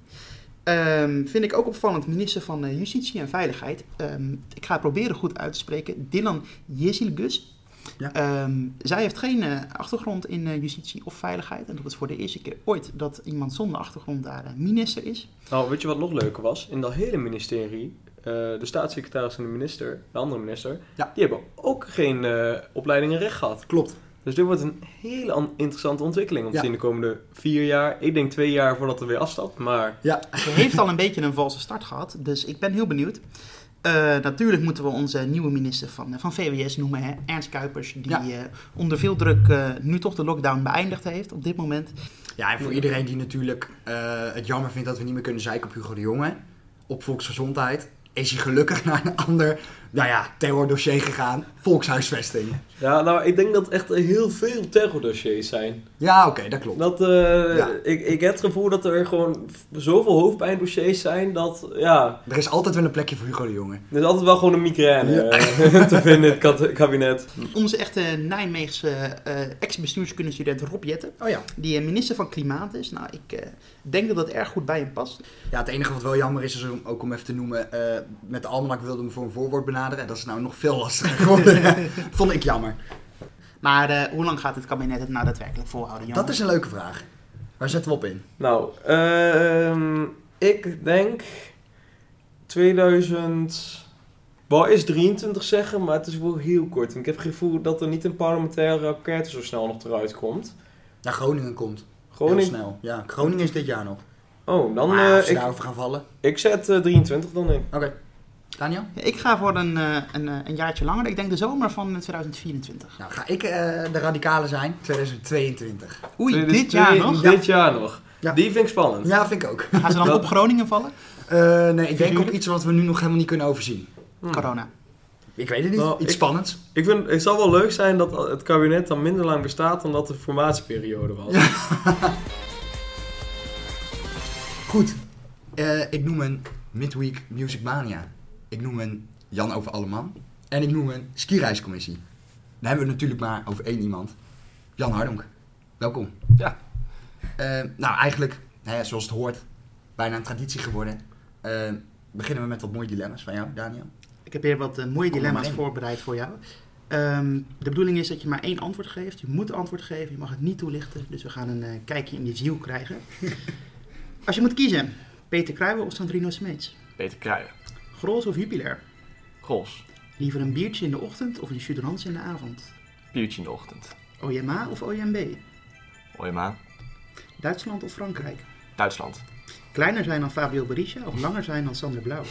[SPEAKER 3] Ehm, vind ik ook opvallend, minister van eh, Justitie en Veiligheid. Ehm, ik ga het proberen goed uit te spreken. Dylan Jezilgus.
[SPEAKER 1] Ja.
[SPEAKER 3] Ehm, zij heeft geen eh, achtergrond in eh, justitie of veiligheid. En dat is voor de eerste keer ooit dat iemand zonder achtergrond daar minister is.
[SPEAKER 2] Nou, weet je wat nog leuker was? In dat hele ministerie, de staatssecretaris en de minister, de andere minister,
[SPEAKER 1] Ja.
[SPEAKER 2] die hebben ook geen opleiding in recht gehad.
[SPEAKER 1] Klopt.
[SPEAKER 2] Dus dit wordt een hele an- interessante ontwikkeling om te
[SPEAKER 1] Ja.
[SPEAKER 2] zien de komende vier jaar. Ik denk twee jaar voordat er weer afstapt, maar
[SPEAKER 1] Ja.
[SPEAKER 3] Ze heeft al een beetje een valse start gehad, dus ik ben heel benieuwd. Eh, natuurlijk moeten we onze nieuwe minister van, van VWS noemen, hè, Ernst Kuipers, die
[SPEAKER 1] Ja.
[SPEAKER 3] eh, onder veel druk eh, nu toch de lockdown beëindigd heeft op dit moment.
[SPEAKER 1] Ja, en voor iedereen die natuurlijk eh, het jammer vindt dat we niet meer kunnen zeiken op Hugo de Jonge, op volksgezondheid, is hij gelukkig naar een ander, nou ja, terrordossier gegaan, volkshuisvesting.
[SPEAKER 2] ja, nou, ik denk dat echt heel veel terrordossiers zijn.
[SPEAKER 1] Ja, oké, dat klopt.
[SPEAKER 2] Dat, eh,
[SPEAKER 1] Ja.
[SPEAKER 2] ik, ik heb het gevoel dat er gewoon zoveel hoofdpijndossiers zijn dat, ja,
[SPEAKER 1] Er is altijd wel een plekje voor Hugo de Jonge.
[SPEAKER 2] er is altijd wel gewoon een migraine
[SPEAKER 1] Ja.
[SPEAKER 2] eh, te vinden in het kabinet.
[SPEAKER 3] Onze echte Nijmeegse eh, ex-bestuurskunststudent Rob Jetten,
[SPEAKER 1] Oh ja.
[SPEAKER 3] die minister van Klimaat is. Nou, ik eh, denk dat dat erg goed bij hem past.
[SPEAKER 1] Ja, het enige wat wel jammer is, is om, ook om even te noemen, eh, met de almanak wilde hem voor een voorwoord benaderen. En dat is nou nog veel lastiger geworden. Vond ik jammer.
[SPEAKER 3] Maar eh, hoe lang gaat het kabinet het nou daadwerkelijk volhouden, jongen?
[SPEAKER 1] Dat is een leuke vraag. Waar zetten we op in?
[SPEAKER 2] Nou, ehm, ik denk 2000. Wou is 23 zeggen, maar het is wel heel kort. En ik heb het gevoel dat er niet een parlementaire enquête zo snel nog eruit komt.
[SPEAKER 1] Ja, Groningen komt. Heel
[SPEAKER 2] Groningen.
[SPEAKER 1] snel. Ja, Groningen is dit jaar nog.
[SPEAKER 2] Oh, dan.
[SPEAKER 1] maar
[SPEAKER 2] eh,
[SPEAKER 1] of ze
[SPEAKER 2] ik,
[SPEAKER 1] daarover gaan vallen.
[SPEAKER 2] ik zet eh, 23 dan in.
[SPEAKER 1] Oké. Daniel?
[SPEAKER 3] Ja, Ik ga voor een, eh, een, eh, een jaartje langer. Ik denk de zomer van 2024.
[SPEAKER 1] Nou, ga ik eh, de radicale zijn? 2022.
[SPEAKER 3] Oei, dit jaar nog?
[SPEAKER 2] Dit jaar nog.
[SPEAKER 1] Ja.
[SPEAKER 2] Die vind ik spannend.
[SPEAKER 1] Ja, vind ik ook.
[SPEAKER 3] Gaan ze dan
[SPEAKER 2] Dat-
[SPEAKER 3] op Groningen vallen?
[SPEAKER 1] Eh, nee, ik denk op iets wat we nu nog helemaal niet kunnen overzien.
[SPEAKER 3] Corona.
[SPEAKER 1] Ik weet het niet.
[SPEAKER 2] Nou,
[SPEAKER 1] iets
[SPEAKER 2] ik-
[SPEAKER 1] spannends.
[SPEAKER 2] Ik vind, het zal wel leuk zijn dat het kabinet dan minder lang bestaat dan dat de formatieperiode was.
[SPEAKER 1] Goed. Eh, ik noem een Midweek Music Mania. Ik noem een Jan over Alleman. En ik noem een skireiscommissie. Dan hebben we het natuurlijk maar over één iemand. Jan Hardonk. Welkom.
[SPEAKER 4] Ja.
[SPEAKER 1] Eh, nou, eigenlijk, hè, zoals het hoort, bijna een traditie geworden. Eh, beginnen we met wat mooie dilemma's van jou, Daniel.
[SPEAKER 3] Ik heb hier wat eh, mooie dilemma's voorbereid voor jou. Ehm, de bedoeling is dat je maar één antwoord geeft. Je moet antwoord geven, je mag het niet toelichten. Dus we gaan een eh, kijkje in je ziel krijgen. Als je moet kiezen, Peter Kruijber of Sandrino Smeets?
[SPEAKER 4] Peter Kruijen.
[SPEAKER 3] Grols of Jupiler?
[SPEAKER 4] Gros.
[SPEAKER 3] Liever een biertje in de ochtend of een chudrans in de avond?
[SPEAKER 4] Biertje in de ochtend.
[SPEAKER 3] OMA of OMB?
[SPEAKER 4] Oyema.
[SPEAKER 3] Duitsland of Frankrijk?
[SPEAKER 4] Duitsland.
[SPEAKER 3] Kleiner zijn dan Fabio Berisha of langer zijn dan Sander Blauw?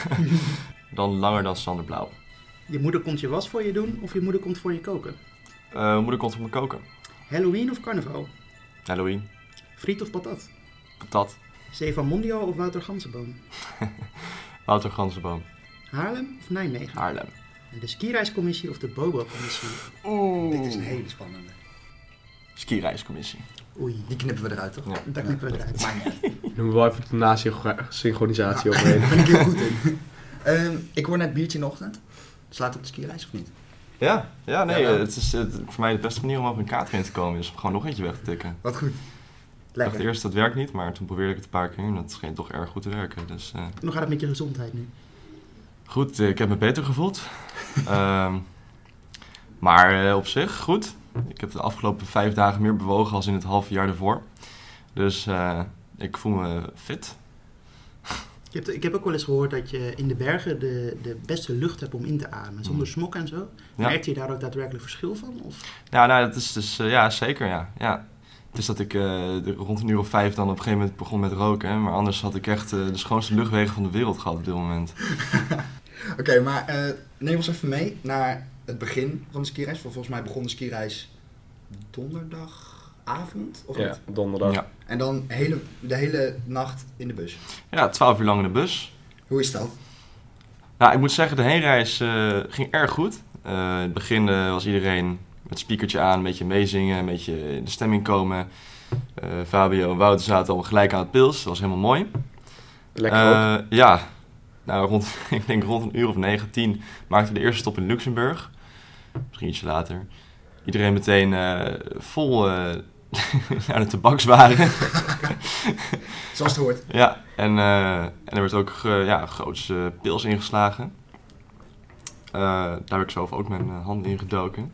[SPEAKER 4] Dan langer dan Sander Blauw.
[SPEAKER 3] Je moeder komt je was voor je doen of je moeder komt voor je koken?
[SPEAKER 4] Eh, moeder komt op me koken.
[SPEAKER 3] Halloween of carnaval?
[SPEAKER 4] Halloween.
[SPEAKER 3] Friet of patat?
[SPEAKER 4] Patat.
[SPEAKER 3] Stefan Mondial of Wouter Gansenboom?
[SPEAKER 4] Wouter Ganzenboom.
[SPEAKER 3] Haarlem of Nijmegen?
[SPEAKER 4] Haarlem.
[SPEAKER 3] De skireiscommissie of de Bobo-commissie?
[SPEAKER 4] Oeh.
[SPEAKER 1] Dit is een hele spannende.
[SPEAKER 4] Skireiscommissie.
[SPEAKER 3] Oei,
[SPEAKER 1] Die knippen we eruit, toch?
[SPEAKER 4] Ja.
[SPEAKER 3] daar knippen we eruit.
[SPEAKER 2] Noemen we wel even de nasynchronisatie
[SPEAKER 1] Ja,
[SPEAKER 2] overheen.
[SPEAKER 1] Daar ben ik heel goed in. Ehm, ik hoor net biertje in de ochtend. Slaat op de skireis of niet?
[SPEAKER 4] Ja, ja nee,
[SPEAKER 1] Ja,
[SPEAKER 4] het is het, voor mij de beste manier om op een kaart in te komen is om gewoon nog eentje weg te tikken.
[SPEAKER 1] Wat goed.
[SPEAKER 4] Ik dacht
[SPEAKER 1] Lekker.
[SPEAKER 4] eerst dat werkt niet, maar toen probeerde ik het een paar keer en dat scheen toch erg goed te werken. Dus eh,
[SPEAKER 3] Hoe gaat het met je gezondheid nu?
[SPEAKER 4] goed, eh, ik heb me beter gevoeld. Ehm, maar eh, op zich goed. Ik heb de afgelopen vijf dagen meer bewogen als in het halve jaar ervoor. Dus eh, ik voel me fit.
[SPEAKER 3] Ik heb, ik heb ook wel eens gehoord dat je in de bergen de, de beste lucht hebt om in te ademen. Zonder
[SPEAKER 4] Mm.
[SPEAKER 3] smok en zo.
[SPEAKER 4] Ja.
[SPEAKER 3] Merkte je daar ook daadwerkelijk verschil van? Of?
[SPEAKER 4] Ja, nou, dat is dus, eh, ja, zeker, ja. ja. Het is dat ik eh, rond een uur of vijf dan op een gegeven moment begon met roken. hè, Maar anders had ik echt de schoonste luchtwegen van de wereld gehad op dit moment.
[SPEAKER 1] Oké, maar neem ons even mee naar het begin van de skireis. Volgens mij begon de skireis donderdagavond, of
[SPEAKER 2] Ja,
[SPEAKER 1] niet?
[SPEAKER 2] donderdag.
[SPEAKER 4] Ja.
[SPEAKER 1] En dan hele, de hele nacht in de bus.
[SPEAKER 4] ja, twaalf uur lang in de bus.
[SPEAKER 1] Hoe is dat?
[SPEAKER 4] Nou, ik moet zeggen, de heenreis eh, ging erg goed. Eh, in het begin eh, was iedereen met speakertje aan, een beetje meezingen, een beetje in de stemming komen. Eh, Fabio en Wouter zaten al gelijk aan het pils, dat was helemaal mooi.
[SPEAKER 2] Lekker ook.
[SPEAKER 4] Eh, Ja, nou, rond, ik denk rond een uur of negen, tien maakten we de eerste stop in Luxemburg. Misschien ietsje later. Iedereen meteen eh, vol eh naar de tabakswaren.
[SPEAKER 1] Zoals het hoort.
[SPEAKER 4] ja, en, eh, en er werd ook ge- ja, groots eh, pils ingeslagen. Eh, daar heb ik zelf ook mijn handen in gedoken.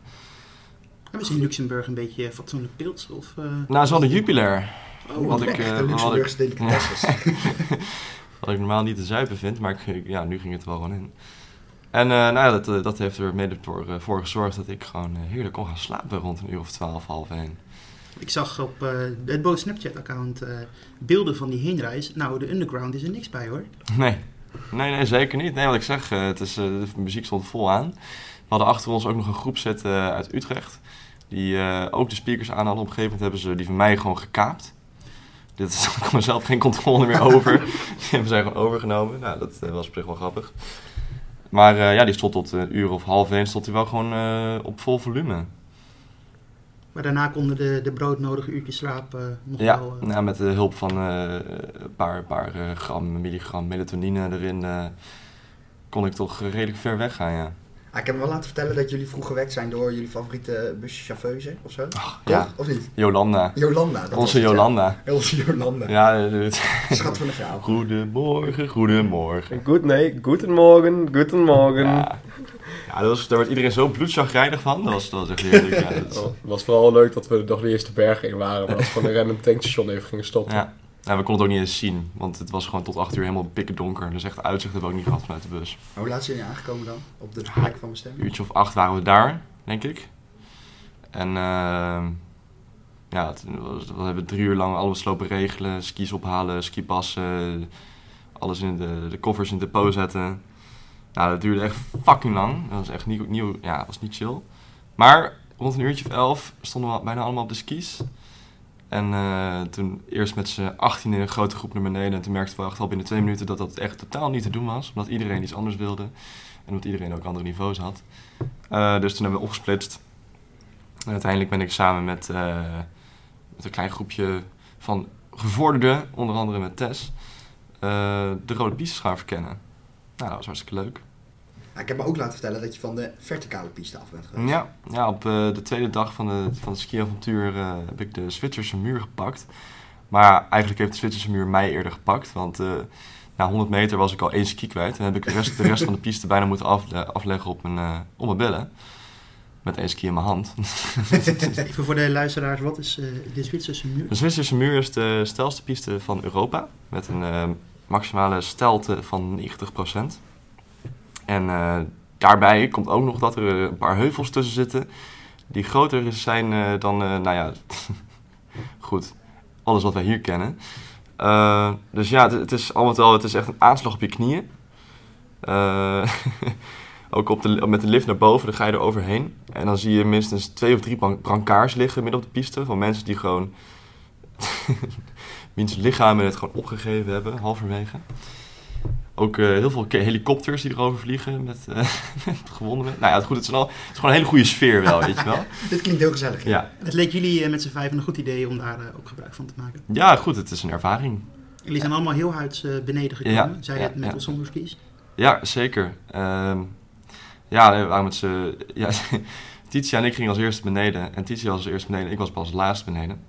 [SPEAKER 3] Hebben ze in Luxemburg een beetje fatsoenlijk pils? Of, eh,
[SPEAKER 4] Nou, ze hadden Jupiler.
[SPEAKER 3] Oh,
[SPEAKER 4] wat ik,
[SPEAKER 1] Echt,
[SPEAKER 4] eh,
[SPEAKER 1] de
[SPEAKER 4] wat
[SPEAKER 1] Luxemburgse delicatesses.
[SPEAKER 4] Wat ik normaal niet te zuipen vind, maar ik, ja, nu ging het er wel gewoon in. En eh, nou ja, dat, eh, dat heeft er mede voor, eh, voor gezorgd dat ik gewoon heerlijk kon gaan slapen rond een uur of twaalf, half één.
[SPEAKER 3] Ik zag op het Bo Snapchat-account beelden van die heenreis. Nou, de underground is er niks bij hoor.
[SPEAKER 4] Nee. Nee, nee, zeker niet. Nee, wat ik zeg, het is, de muziek stond vol aan. We hadden achter ons ook nog een groep zitten uit Utrecht. Die ook de speakers aan hadden. Op een gegeven moment hebben ze die van mij gewoon gekaapt. Dit is, ik mezelf geen controle meer over. die hebben zij gewoon overgenomen. Nou, dat was op zich wel grappig. Maar eh, ja, die stond tot een uur of half één stond hij wel gewoon eh, op vol volume.
[SPEAKER 3] Maar daarna konden de, de broodnodige uurtjes slaap eh, nog
[SPEAKER 4] Ja,
[SPEAKER 3] wel...
[SPEAKER 4] nou, met de hulp van een paar, paar gram, milligram melatonine erin... kon ik toch redelijk ver weggaan, ja.
[SPEAKER 1] Ah, ik heb me wel laten vertellen dat jullie vroeg gewekt zijn door jullie favoriete buschauffeuse of zo. Toch?
[SPEAKER 4] ja.
[SPEAKER 1] Of niet?
[SPEAKER 4] Jolanda.
[SPEAKER 1] Jolanda. dat
[SPEAKER 4] Onze
[SPEAKER 1] het, ja.
[SPEAKER 4] Jolanda.
[SPEAKER 1] Onze Jolanda.
[SPEAKER 4] Ja, het-
[SPEAKER 1] Schat van de vrouw.
[SPEAKER 4] goedemorgen, goedemorgen.
[SPEAKER 2] Goed, nee, goedemorgen, goedemorgen.
[SPEAKER 4] Ja, ja dat was, daar werd iedereen zo bloedchagrijnig van. Dat was, dat was echt heerlijk. Ja, dat is-
[SPEAKER 2] Oh, het was vooral leuk dat we nog de eerste bergen in waren, maar dat we gewoon een random tankstation even gingen stoppen.
[SPEAKER 4] ja. Nou, we konden het ook niet eens zien, want het was gewoon tot 8 uur helemaal pikken donker. Dus echt uitzicht hebben we ook niet gehad vanuit de bus.
[SPEAKER 1] Hoe laat zijn jullie aangekomen dan? Op de plek van bestemming?
[SPEAKER 4] Een uurtje of acht waren we daar, denk ik. En ehm, ja, het was, we hebben drie uur lang alles lopen regelen. Skis ophalen, skipassen, alles in de, de koffers in het depot zetten. Nou, dat duurde echt fucking lang. Dat was echt niet, nieuw, ja, was niet chill. Maar rond een uurtje of elf stonden we bijna allemaal op de skis. En eh, toen eerst met z'n 18 in een grote groep naar beneden. En toen merkten we echt al binnen twee minuten dat dat echt totaal niet te doen was. Omdat iedereen iets anders wilde. En omdat iedereen ook andere niveaus had. Eh, dus toen hebben we opgesplitst. En uiteindelijk ben ik samen met, eh, met een klein groepje van gevorderden, onder andere met Tess, de rode pistes gaan verkennen. Nou, dat was hartstikke leuk.
[SPEAKER 1] Ik heb me ook laten vertellen dat je van de verticale piste af bent geweest.
[SPEAKER 4] Ja, ja op eh, de tweede dag van, de, van het skiavontuur eh, heb ik de Zwitserse muur gepakt. Maar eigenlijk heeft de Zwitserse muur mij eerder gepakt. Want eh, na 100 meter was ik al één ski kwijt. En heb ik de rest, de rest van de piste bijna moeten afle- afleggen op mijn, eh, op mijn billen. Met één ski in mijn hand.
[SPEAKER 3] Even voor de luisteraars, wat is eh, de Zwitserse muur?
[SPEAKER 4] De Zwitserse muur is de stelste piste van Europa. Met een maximale stelte van 90%. En eh, daarbij komt ook nog dat er eh, een paar heuvels tussen zitten. Die groter zijn eh, dan, nou ja, goed, alles wat wij hier kennen. Dus ja, het, is al met het is echt een aanslag op je knieën. Ook op de, met de lift naar boven, dan ga je er overheen. En dan zie je minstens twee of drie bran- brancards liggen midden op de piste. Van mensen die gewoon wiens lichamen het gewoon opgegeven hebben, halverwege. Ook eh, heel veel helikopters die erover vliegen met, eh met gewonden. met- Nou ja, goed, het is, wel, het is gewoon een hele goede sfeer wel, weet je wel.
[SPEAKER 1] Dit klinkt heel gezellig.
[SPEAKER 4] Ja.
[SPEAKER 3] Het leek jullie eh, met z'n vijf een goed idee om daar ook gebruik van te maken.
[SPEAKER 4] ja, goed, het is een ervaring.
[SPEAKER 3] Jullie zijn allemaal heel huids beneden gekomen,
[SPEAKER 4] Ja,
[SPEAKER 3] zei je
[SPEAKER 4] ja,
[SPEAKER 3] het met of zonder skis.
[SPEAKER 4] Ja, zeker. Ehm, ja, nee, we waren met z'n... Ja, Titia en ik gingen als eerste beneden. En Titia was als eerste beneden. Ik was pas als laatste beneden.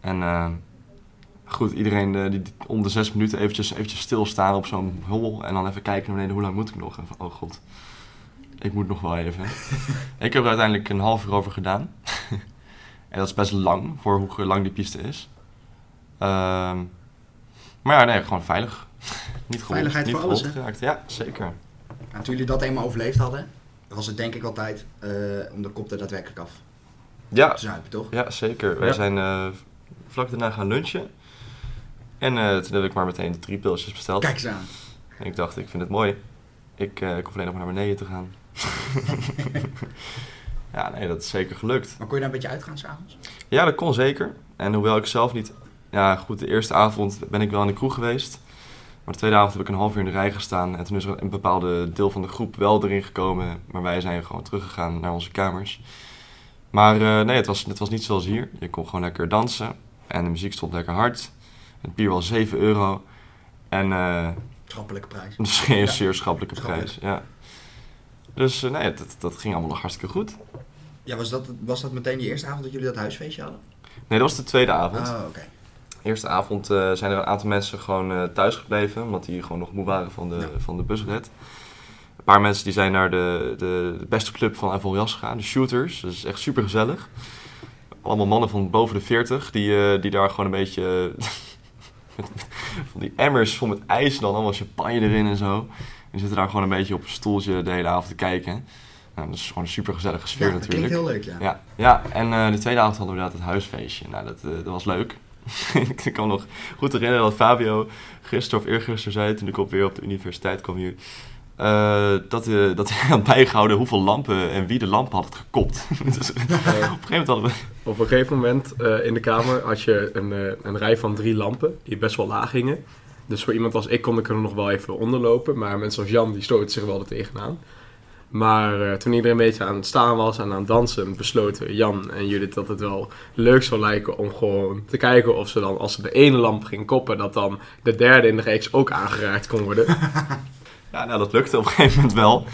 [SPEAKER 4] En ehm, goed, iedereen eh, die om de zes minuten eventjes, eventjes stilstaan op zo'n hol. En dan even kijken naar beneden, hoe lang moet ik nog? En van, oh god, ik moet nog wel even. ik heb er uiteindelijk een half uur over gedaan. en dat is best lang, voor hoe lang die piste is. Ehm, maar ja, nee, gewoon veilig. niet gewond,
[SPEAKER 3] Veiligheid
[SPEAKER 4] niet
[SPEAKER 3] voor alles,
[SPEAKER 4] geraakt. Ja, zeker.
[SPEAKER 1] En toen jullie dat eenmaal overleefd hadden, was het denk ik wel tijd eh, om de kop er daadwerkelijk af
[SPEAKER 4] Ja,
[SPEAKER 1] te zuipen, toch?
[SPEAKER 4] ja zeker. Wij
[SPEAKER 2] Ja.
[SPEAKER 4] zijn eh, vlak daarna gaan lunchen. En eh, toen heb ik maar meteen drie pilsjes besteld.
[SPEAKER 1] Kijk eens aan.
[SPEAKER 4] En ik dacht, ik vind het mooi. Ik, eh, ik hoef alleen nog maar naar beneden te gaan. ja, nee, dat is zeker gelukt.
[SPEAKER 1] Maar kon je daar een beetje uitgaan s'avonds?
[SPEAKER 4] Ja, dat kon zeker. En hoewel ik zelf niet... Ja, goed, de eerste avond ben ik wel in de kroeg geweest. Maar de tweede avond heb ik een half uur in de rij gestaan. En toen is er een bepaalde deel van de groep wel erin gekomen. Maar wij zijn gewoon teruggegaan naar onze kamers. Maar eh, nee, het was, het was niet zoals hier. Je kon gewoon lekker dansen. En de muziek stond lekker hard. Het bier was 7 euro. En eh,
[SPEAKER 1] Schappelijke prijs.
[SPEAKER 4] dat is geen
[SPEAKER 1] Ja.
[SPEAKER 4] zeer schappelijke
[SPEAKER 1] Schappelijk.
[SPEAKER 4] prijs. Ja. Dus eh, nee, dat, dat ging allemaal nog hartstikke goed.
[SPEAKER 1] Ja, was dat, was dat meteen die eerste avond dat jullie dat huisfeestje hadden?
[SPEAKER 4] Nee, dat was de tweede avond.
[SPEAKER 1] Oh, oké.
[SPEAKER 4] Eerste avond eh, zijn er een aantal mensen gewoon thuis gebleven, omdat die gewoon nog moe waren van de,
[SPEAKER 1] Ja.
[SPEAKER 4] van de busrit. Een paar mensen die zijn naar de, de, de beste club van Avorias gegaan, de Shooters. Dat is echt super gezellig. Allemaal mannen van boven de 40 die, die daar gewoon een beetje. van die emmers vol met ijs en dan allemaal champagne erin en zo. Die zitten daar gewoon een beetje op een stoeltje de hele avond te kijken. Nou, dat is gewoon een super gezellige sfeer
[SPEAKER 1] Ja, dat
[SPEAKER 4] natuurlijk.
[SPEAKER 1] klinkt heel leuk, ja.
[SPEAKER 4] Ja, ja en eh, de tweede avond hadden we inderdaad het huisfeestje. Nou, dat, eh, dat was leuk. ik kan me nog goed herinneren dat Fabio gisteren of eergisteren zei, toen ik op weer op de universiteit kwam hier, eh, dat, dat hij had bijgehouden hoeveel lampen en wie de lampen had gekopt. dus op een gegeven moment hadden we...
[SPEAKER 2] Op een gegeven moment eh, in de kamer had je een, eh, een rij van drie lampen die best wel laag hingen. Dus voor iemand als ik kon ik er nog wel even onderlopen. Maar mensen als Jan die stoten zich wel er tegenaan. Maar eh, toen iedereen een beetje aan het staan was en aan het dansen, besloten Jan en Judith dat het wel leuk zou lijken om gewoon te kijken of ze dan, als ze de ene lamp ging koppen, dat dan de derde in de reeks ook aangeraakt kon worden.
[SPEAKER 4] Ja, nou, dat lukte op een gegeven moment wel.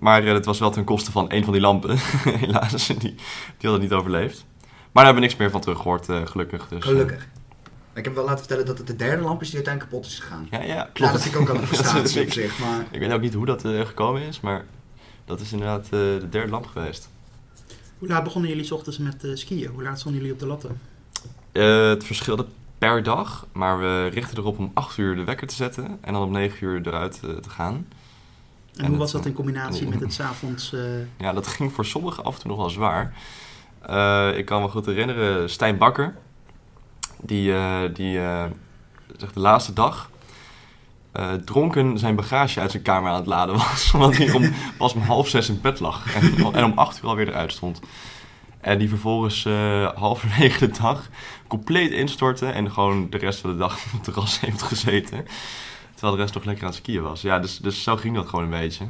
[SPEAKER 4] Maar eh, dat was wel ten koste van één van die lampen. Helaas, die, die had het niet overleefd. Maar daar hebben we niks meer van teruggehoord, eh, gelukkig. Dus, eh,
[SPEAKER 1] Gelukkig. Ik heb wel laten vertellen dat het de derde lamp is die uiteindelijk kapot is gegaan.
[SPEAKER 4] ja, ja,
[SPEAKER 1] Ja,
[SPEAKER 4] klopt.
[SPEAKER 1] dat vind ik ook al een prestatie op
[SPEAKER 4] ik.
[SPEAKER 1] zich, maar...
[SPEAKER 4] Ik weet ook niet hoe dat eh, gekomen is, maar dat is inderdaad eh, de derde lamp geweest.
[SPEAKER 3] Hoe laat begonnen jullie 's ochtends met eh, skiën? Hoe laat stonden jullie op de latten?
[SPEAKER 4] Eh, het verschilde per dag, maar we richten erop om 8 uur de wekker te zetten en dan om 9 uur eruit te gaan.
[SPEAKER 3] En,
[SPEAKER 4] En
[SPEAKER 3] hoe was dat in combinatie met het 's avonds? eh,
[SPEAKER 4] Ja, dat ging voor sommigen af en toe nog wel zwaar. Eh, ik kan me goed herinneren, Stijn Bakker, die, eh, die zeg de laatste dag dronken zijn bagage uit zijn kamer aan het laden was. Omdat hij om, pas om half zes in bed lag en, en om acht uur alweer eruit stond. En die vervolgens halverwege de dag compleet instortte en gewoon de rest van de dag op het terras heeft gezeten. Terwijl de rest nog lekker aan het skiën was. Ja, dus, dus zo ging dat gewoon een beetje.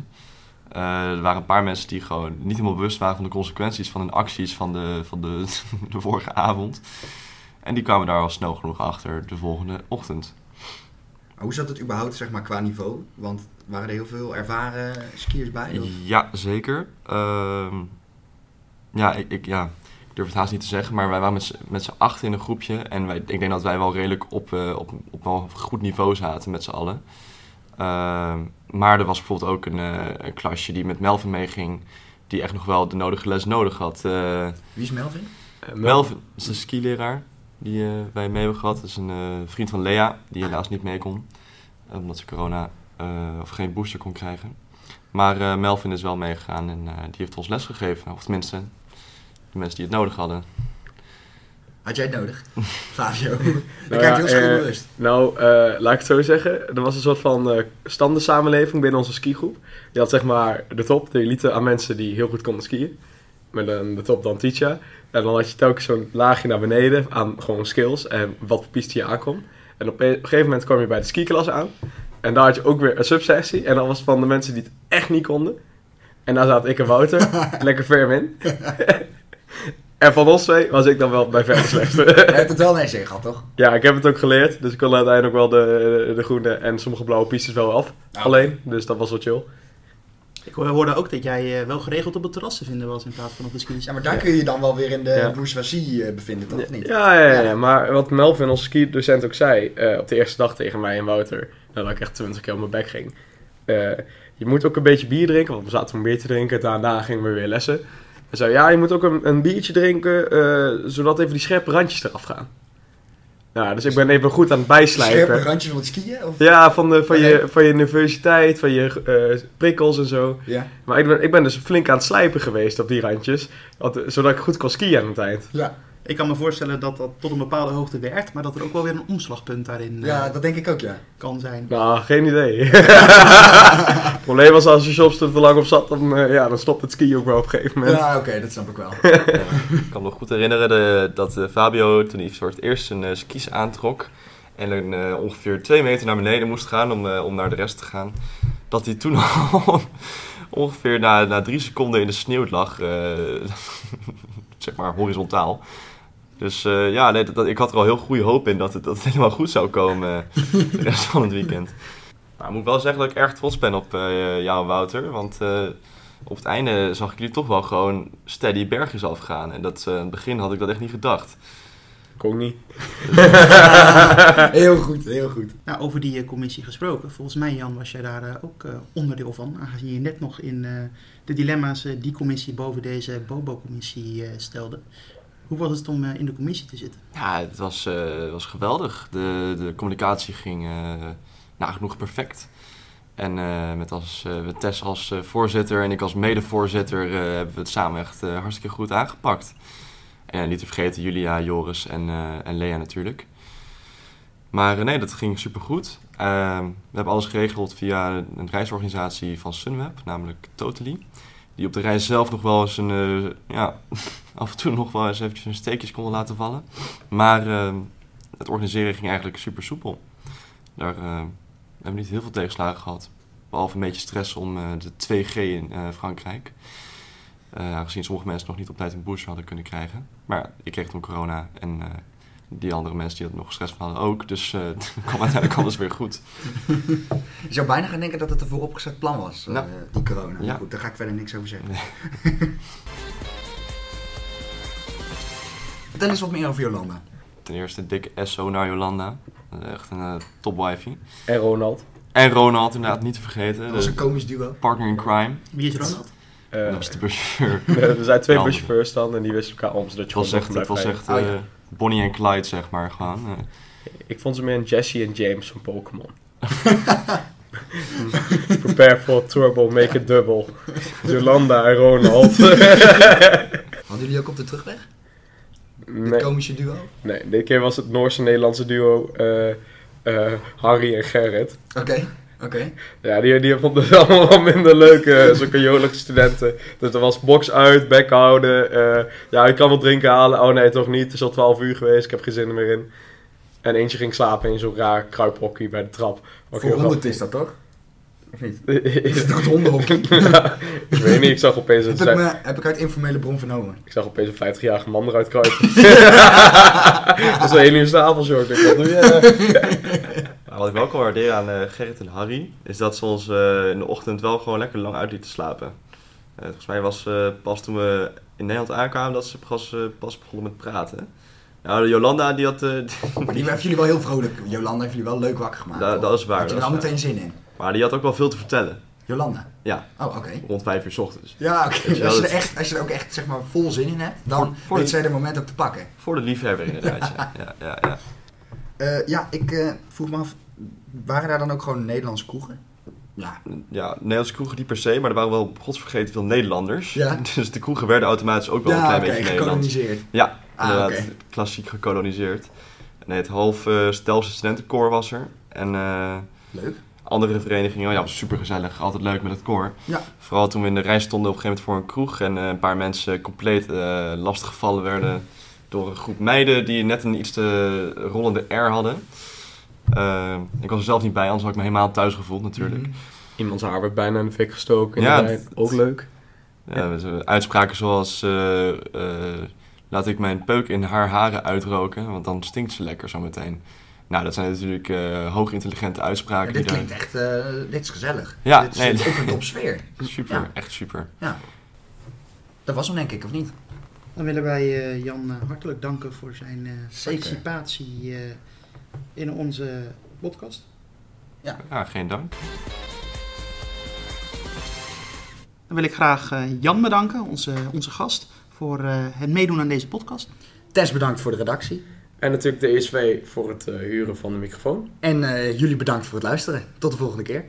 [SPEAKER 4] Eh, er waren een paar mensen die gewoon niet helemaal bewust waren van de consequenties van hun acties van de, van de, de vorige avond. En die kwamen daar al snel genoeg achter de volgende ochtend.
[SPEAKER 1] Maar hoe zat het überhaupt zeg maar, qua niveau? Want waren er heel veel ervaren skiers bij? of?
[SPEAKER 4] Ja, zeker. Ehm, ja, ik, ik, ja, ik durf het haast niet te zeggen, maar wij waren met z'n- met z'n acht in een groepje. En wij, ik denk dat wij wel redelijk op, eh, op, op wel een goed niveau zaten met z'n allen. Ehm, maar er was bijvoorbeeld ook een, eh, een klasje die met Melvin meeging, die echt nog wel de nodige les nodig had. Eh,
[SPEAKER 1] Wie is Melvin?
[SPEAKER 4] Melvin is een skileraar die wij mee hebben gehad. Dat is een eh, vriend van Lea, die helaas niet mee kon. Omdat ze corona eh, of geen booster kon krijgen. Maar eh, Melvin is wel meegegaan en eh, die heeft ons les gegeven. Of tenminste, de mensen die het nodig hadden.
[SPEAKER 1] Had jij het nodig? Fabio. Ik
[SPEAKER 2] Nou
[SPEAKER 1] kijk
[SPEAKER 2] ja,
[SPEAKER 1] heel
[SPEAKER 2] eh,
[SPEAKER 1] schuldbewust.
[SPEAKER 2] Nou, eh, laat ik het zo zeggen. Er was een soort van eh standensamenleving binnen onze skigroep. Je had zeg maar de top, de elite aan mensen die heel goed konden skiën. met een, de top dan Ticha. En dan had je telkens zo'n laagje naar beneden aan gewoon skills en wat voor piste je aankomt. En op een, op een gegeven moment kwam je bij de skiklas aan. En daar had je ook weer een subsessie. En dat was van de mensen die het echt niet konden. En daar zat ik en Wouter, lekker firm in. en van ons twee was ik dan wel bij ver de slechtste.
[SPEAKER 1] Je hebt het wel nee gehad, toch?
[SPEAKER 2] Ja, ik heb het ook geleerd. Dus ik kon uiteindelijk wel de, de groene en sommige blauwe pistes wel af.
[SPEAKER 1] Ja.
[SPEAKER 2] Alleen. Dus dat was wel chill.
[SPEAKER 3] Ik hoorde ook dat jij eh, wel geregeld op het terras te vinden was in plaats van op de skis.
[SPEAKER 1] Ja, maar daar kun je je dan wel weer in de
[SPEAKER 2] Ja.
[SPEAKER 1] bourgeoisie eh, bevinden, toch? Of niet?
[SPEAKER 2] Ja, ja, ja,
[SPEAKER 1] Ja.
[SPEAKER 2] maar wat Melvin, onze ski-docent, ook zei eh, op de eerste dag tegen mij en Wouter, nadat ik echt 20 keer op mijn bek ging. eh, je moet ook een beetje bier drinken, want we zaten om bier te drinken. Daarna gingen we weer lessen. Hij zei, ja, je moet ook een, een biertje drinken, eh, zodat even die scherpe randjes eraf gaan. Ja, dus ik ben even goed aan het bijslijpen.
[SPEAKER 1] Scherpe randjes van het skiën? Of?
[SPEAKER 2] Ja, van, de, van, je, van je universiteit, van je eh, prikkels en zo.
[SPEAKER 1] Ja.
[SPEAKER 2] Maar ik ben, ik ben dus flink aan het slijpen geweest op die randjes, wat- zodat ik goed kon skiën aan het eind.
[SPEAKER 1] Ja.
[SPEAKER 3] Ik kan me voorstellen dat dat tot een bepaalde hoogte werkt, maar dat er ook wel weer een omslagpunt daarin eh,
[SPEAKER 1] ja, dat denk ik ook, ja.
[SPEAKER 3] kan zijn.
[SPEAKER 2] Nou, geen idee. het probleem was als je soms er te lang op zat, dan, eh, ja, dan stopt het skiën ook wel op een gegeven moment.
[SPEAKER 1] Ja, oké, dat snap ik wel.
[SPEAKER 4] Ik kan me nog goed herinneren de- dat eh, Fabio toen hij voor het eerst zijn eh, skis aantrok en dan, eh, ongeveer twee meter naar beneden moest gaan om, eh, om naar de rest te gaan, dat hij toen al ongeveer na, na drie seconden in de sneeuw lag, eh, zeg maar horizontaal. Dus eh, ja, nee, dat, dat- ik had er al heel goede hoop in dat het, dat het helemaal goed zou komen eh, de rest van het weekend. Maar ik moet wel zeggen dat ik erg trots ben op eh, jou Wouter, want eh, op het einde zag ik jullie toch wel gewoon steady bergjes afgaan. En dat, eh, in het begin had ik dat echt niet gedacht.
[SPEAKER 2] Ook niet.
[SPEAKER 1] heel goed, heel goed.
[SPEAKER 3] Nou, over die commissie gesproken. Volgens mij, Jan, was jij daar eh, ook eh, onderdeel van. Aangezien je net nog in eh, de dilemma's die commissie boven deze Bobo-commissie stelde. Hoe was het om eh, in de commissie te zitten?
[SPEAKER 4] Ja, het was, eh, was geweldig. De, de communicatie ging eh, nagenoeg perfect. En met, als, met Tess als voorzitter en ik als medevoorzitter hebben we het samen echt hartstikke goed aangepakt. En niet te vergeten Julia, Joris en, en Lea natuurlijk. Maar nee, dat ging supergoed. Ehm we hebben alles geregeld via een reisorganisatie van Sunweb, namelijk Totally. Die op de reis zelf nog wel eens een, eh, ja, af en toe nog wel eens eventjes een steekjes konden laten vallen. Maar ehm, het organiseren ging eigenlijk super soepel. Daar eh, we hebben niet heel veel tegenslagen gehad. Behalve een beetje stress om eh, de 2G in Frankrijk. Aangezien sommige mensen nog niet op tijd een booster hadden kunnen krijgen. Maar ik kreeg toen corona en die andere mensen die er nog stress van hadden ook. Dus eh het kwam uiteindelijk alles weer goed.
[SPEAKER 1] Je zou bijna gaan denken dat het een vooropgezet plan was, eh, die corona.
[SPEAKER 4] Ja.
[SPEAKER 1] Goed, daar ga ik verder niks over zeggen. Vertel eens wat meer over Jolanda.
[SPEAKER 4] Ten eerste dik SO naar Jolanda. Eh, Echt een top wifey.
[SPEAKER 2] En Ronald.
[SPEAKER 4] En Ronald inderdaad niet te vergeten.
[SPEAKER 1] Dat was een komisch duo.
[SPEAKER 4] partner in crime.
[SPEAKER 3] Wie is Ronald?
[SPEAKER 2] Eh,
[SPEAKER 4] Dat was de buschauffeur.
[SPEAKER 2] er zijn twee buschauffeurs dan en die wisten elkaar om, zodat je
[SPEAKER 4] Het was echt, het was
[SPEAKER 2] rijden.
[SPEAKER 4] echt
[SPEAKER 1] Oh, ja.
[SPEAKER 4] Bonnie en Clyde, zeg maar. Gewoon. eh.
[SPEAKER 2] Ik vond ze meer een Jesse en James van Pokémon. Prepare for turbo, make it double. Jolanda en Ronald.
[SPEAKER 1] Hadden jullie ook op de terugweg? Dit
[SPEAKER 2] nee,
[SPEAKER 1] komische duo?
[SPEAKER 2] nee, dit keer was het Noorse-Nederlandse duo eh, eh, Harry en Gerrit.
[SPEAKER 1] Oké, oké.
[SPEAKER 2] Ja, die, die vonden het allemaal wel minder leuk, eh, zulke jolige studenten. Dus er was box uit, bek houden. eh, ja, ik kan wat drinken halen. Oh nee, toch niet. Het is al 12 uur geweest, ik heb geen zin er meer in. En eentje ging slapen in zo'n raar kruiphokje bij de trap. Wat
[SPEAKER 1] Voor honderd is dat toch? Of niet? Is het toch hondenhokje?
[SPEAKER 2] Ja, ik weet niet, ik zag opeens een,
[SPEAKER 1] heb, ik me- heb ik uit informele bron vernomen.
[SPEAKER 2] ik zag opeens een 50-jarige man eruit kruipen. dat is een 1 uur s'avonds. Ik wat doe je?
[SPEAKER 4] Wat ik wel kan waarderen aan eh, Gerrit en Harry, is dat ze ons eh, in de ochtend wel gewoon lekker lang uit lieten slapen. Eh, volgens mij was pas toen we in Nederland aankwamen dat ze pas, pas begonnen met praten. Nou, Jolanda die had,
[SPEAKER 1] Maar die heeft jullie wel heel vrolijk. Jolanda heeft jullie wel leuk wakker gemaakt.
[SPEAKER 4] Dat- is waar,
[SPEAKER 1] Had je er al meteen zin in.
[SPEAKER 4] maar die had ook wel veel te vertellen.
[SPEAKER 1] Jolanda?
[SPEAKER 4] Ja.
[SPEAKER 1] Oh, oké.
[SPEAKER 4] Rond vijf uur 's ochtends.
[SPEAKER 1] Ja, oké. Als, je er echt, als je er ook echt zeg maar, vol zin in hebt, dan
[SPEAKER 4] Voor-
[SPEAKER 1] weet zij moment ook te pakken.
[SPEAKER 4] Voor de liefhebber inderdaad, ja. ja, ja, ja.
[SPEAKER 1] Ja, ik eh, vroeg me af, waren daar dan ook gewoon Nederlandse kroegen? Ja.
[SPEAKER 4] Ja, Nederlandse kroegen niet per se, maar er waren wel godsvergeten veel Nederlanders.
[SPEAKER 1] Ja.
[SPEAKER 4] Dus de kroegen werden automatisch ook wel een
[SPEAKER 1] Ja,
[SPEAKER 4] klein
[SPEAKER 1] oké,
[SPEAKER 4] beetje Nederlands.
[SPEAKER 1] gekoloniseerd.
[SPEAKER 4] Ja,
[SPEAKER 1] Ah.
[SPEAKER 4] Klassiek gekoloniseerd. Nee, het half uh, Stelse studentenkoor was er. En eh,
[SPEAKER 1] Leuk.
[SPEAKER 4] andere verenigingen. Ja, was super gezellig, altijd leuk met het koor.
[SPEAKER 1] Ja.
[SPEAKER 4] Vooral toen we in de rij stonden op een gegeven moment voor een kroeg en eh, een paar mensen compleet eh lastiggevallen werden door een groep meiden die net een iets te rollende R hadden. Eh, ik was er zelf niet bij, anders had ik me helemaal thuis gevoeld natuurlijk.
[SPEAKER 1] Mhm.
[SPEAKER 2] Iemands haar werd bijna in de fik gestoken.
[SPEAKER 4] Ja, het-
[SPEAKER 2] ook leuk.
[SPEAKER 4] Ja, met, uitspraken zoals eh, eh, laat ik mijn peuk in haar haren uitroken, want dan stinkt ze lekker zo meteen. Nou, dat zijn natuurlijk eh hoogintelligente
[SPEAKER 1] Ja,
[SPEAKER 4] uitspraken.
[SPEAKER 1] dit
[SPEAKER 4] die daar-
[SPEAKER 1] klinkt echt, eh, dit is gezellig.
[SPEAKER 4] Ja,
[SPEAKER 1] dit is
[SPEAKER 4] nee.
[SPEAKER 1] op een topsfeer.
[SPEAKER 4] Super,
[SPEAKER 1] Ja.
[SPEAKER 4] echt super.
[SPEAKER 1] Dat was hem denk ik, of niet?
[SPEAKER 3] Dan willen wij eh, Jan hartelijk danken voor zijn eh, participatie eh, in onze podcast.
[SPEAKER 4] Ja, geen dank.
[SPEAKER 3] Dan wil ik graag eh, Jan bedanken, onze, onze gast, voor eh, het meedoen aan deze podcast.
[SPEAKER 1] Tess bedankt voor de redactie.
[SPEAKER 2] En natuurlijk de ESV voor het eh, huren van de microfoon.
[SPEAKER 1] En eh, jullie bedankt voor het luisteren. Tot de volgende keer.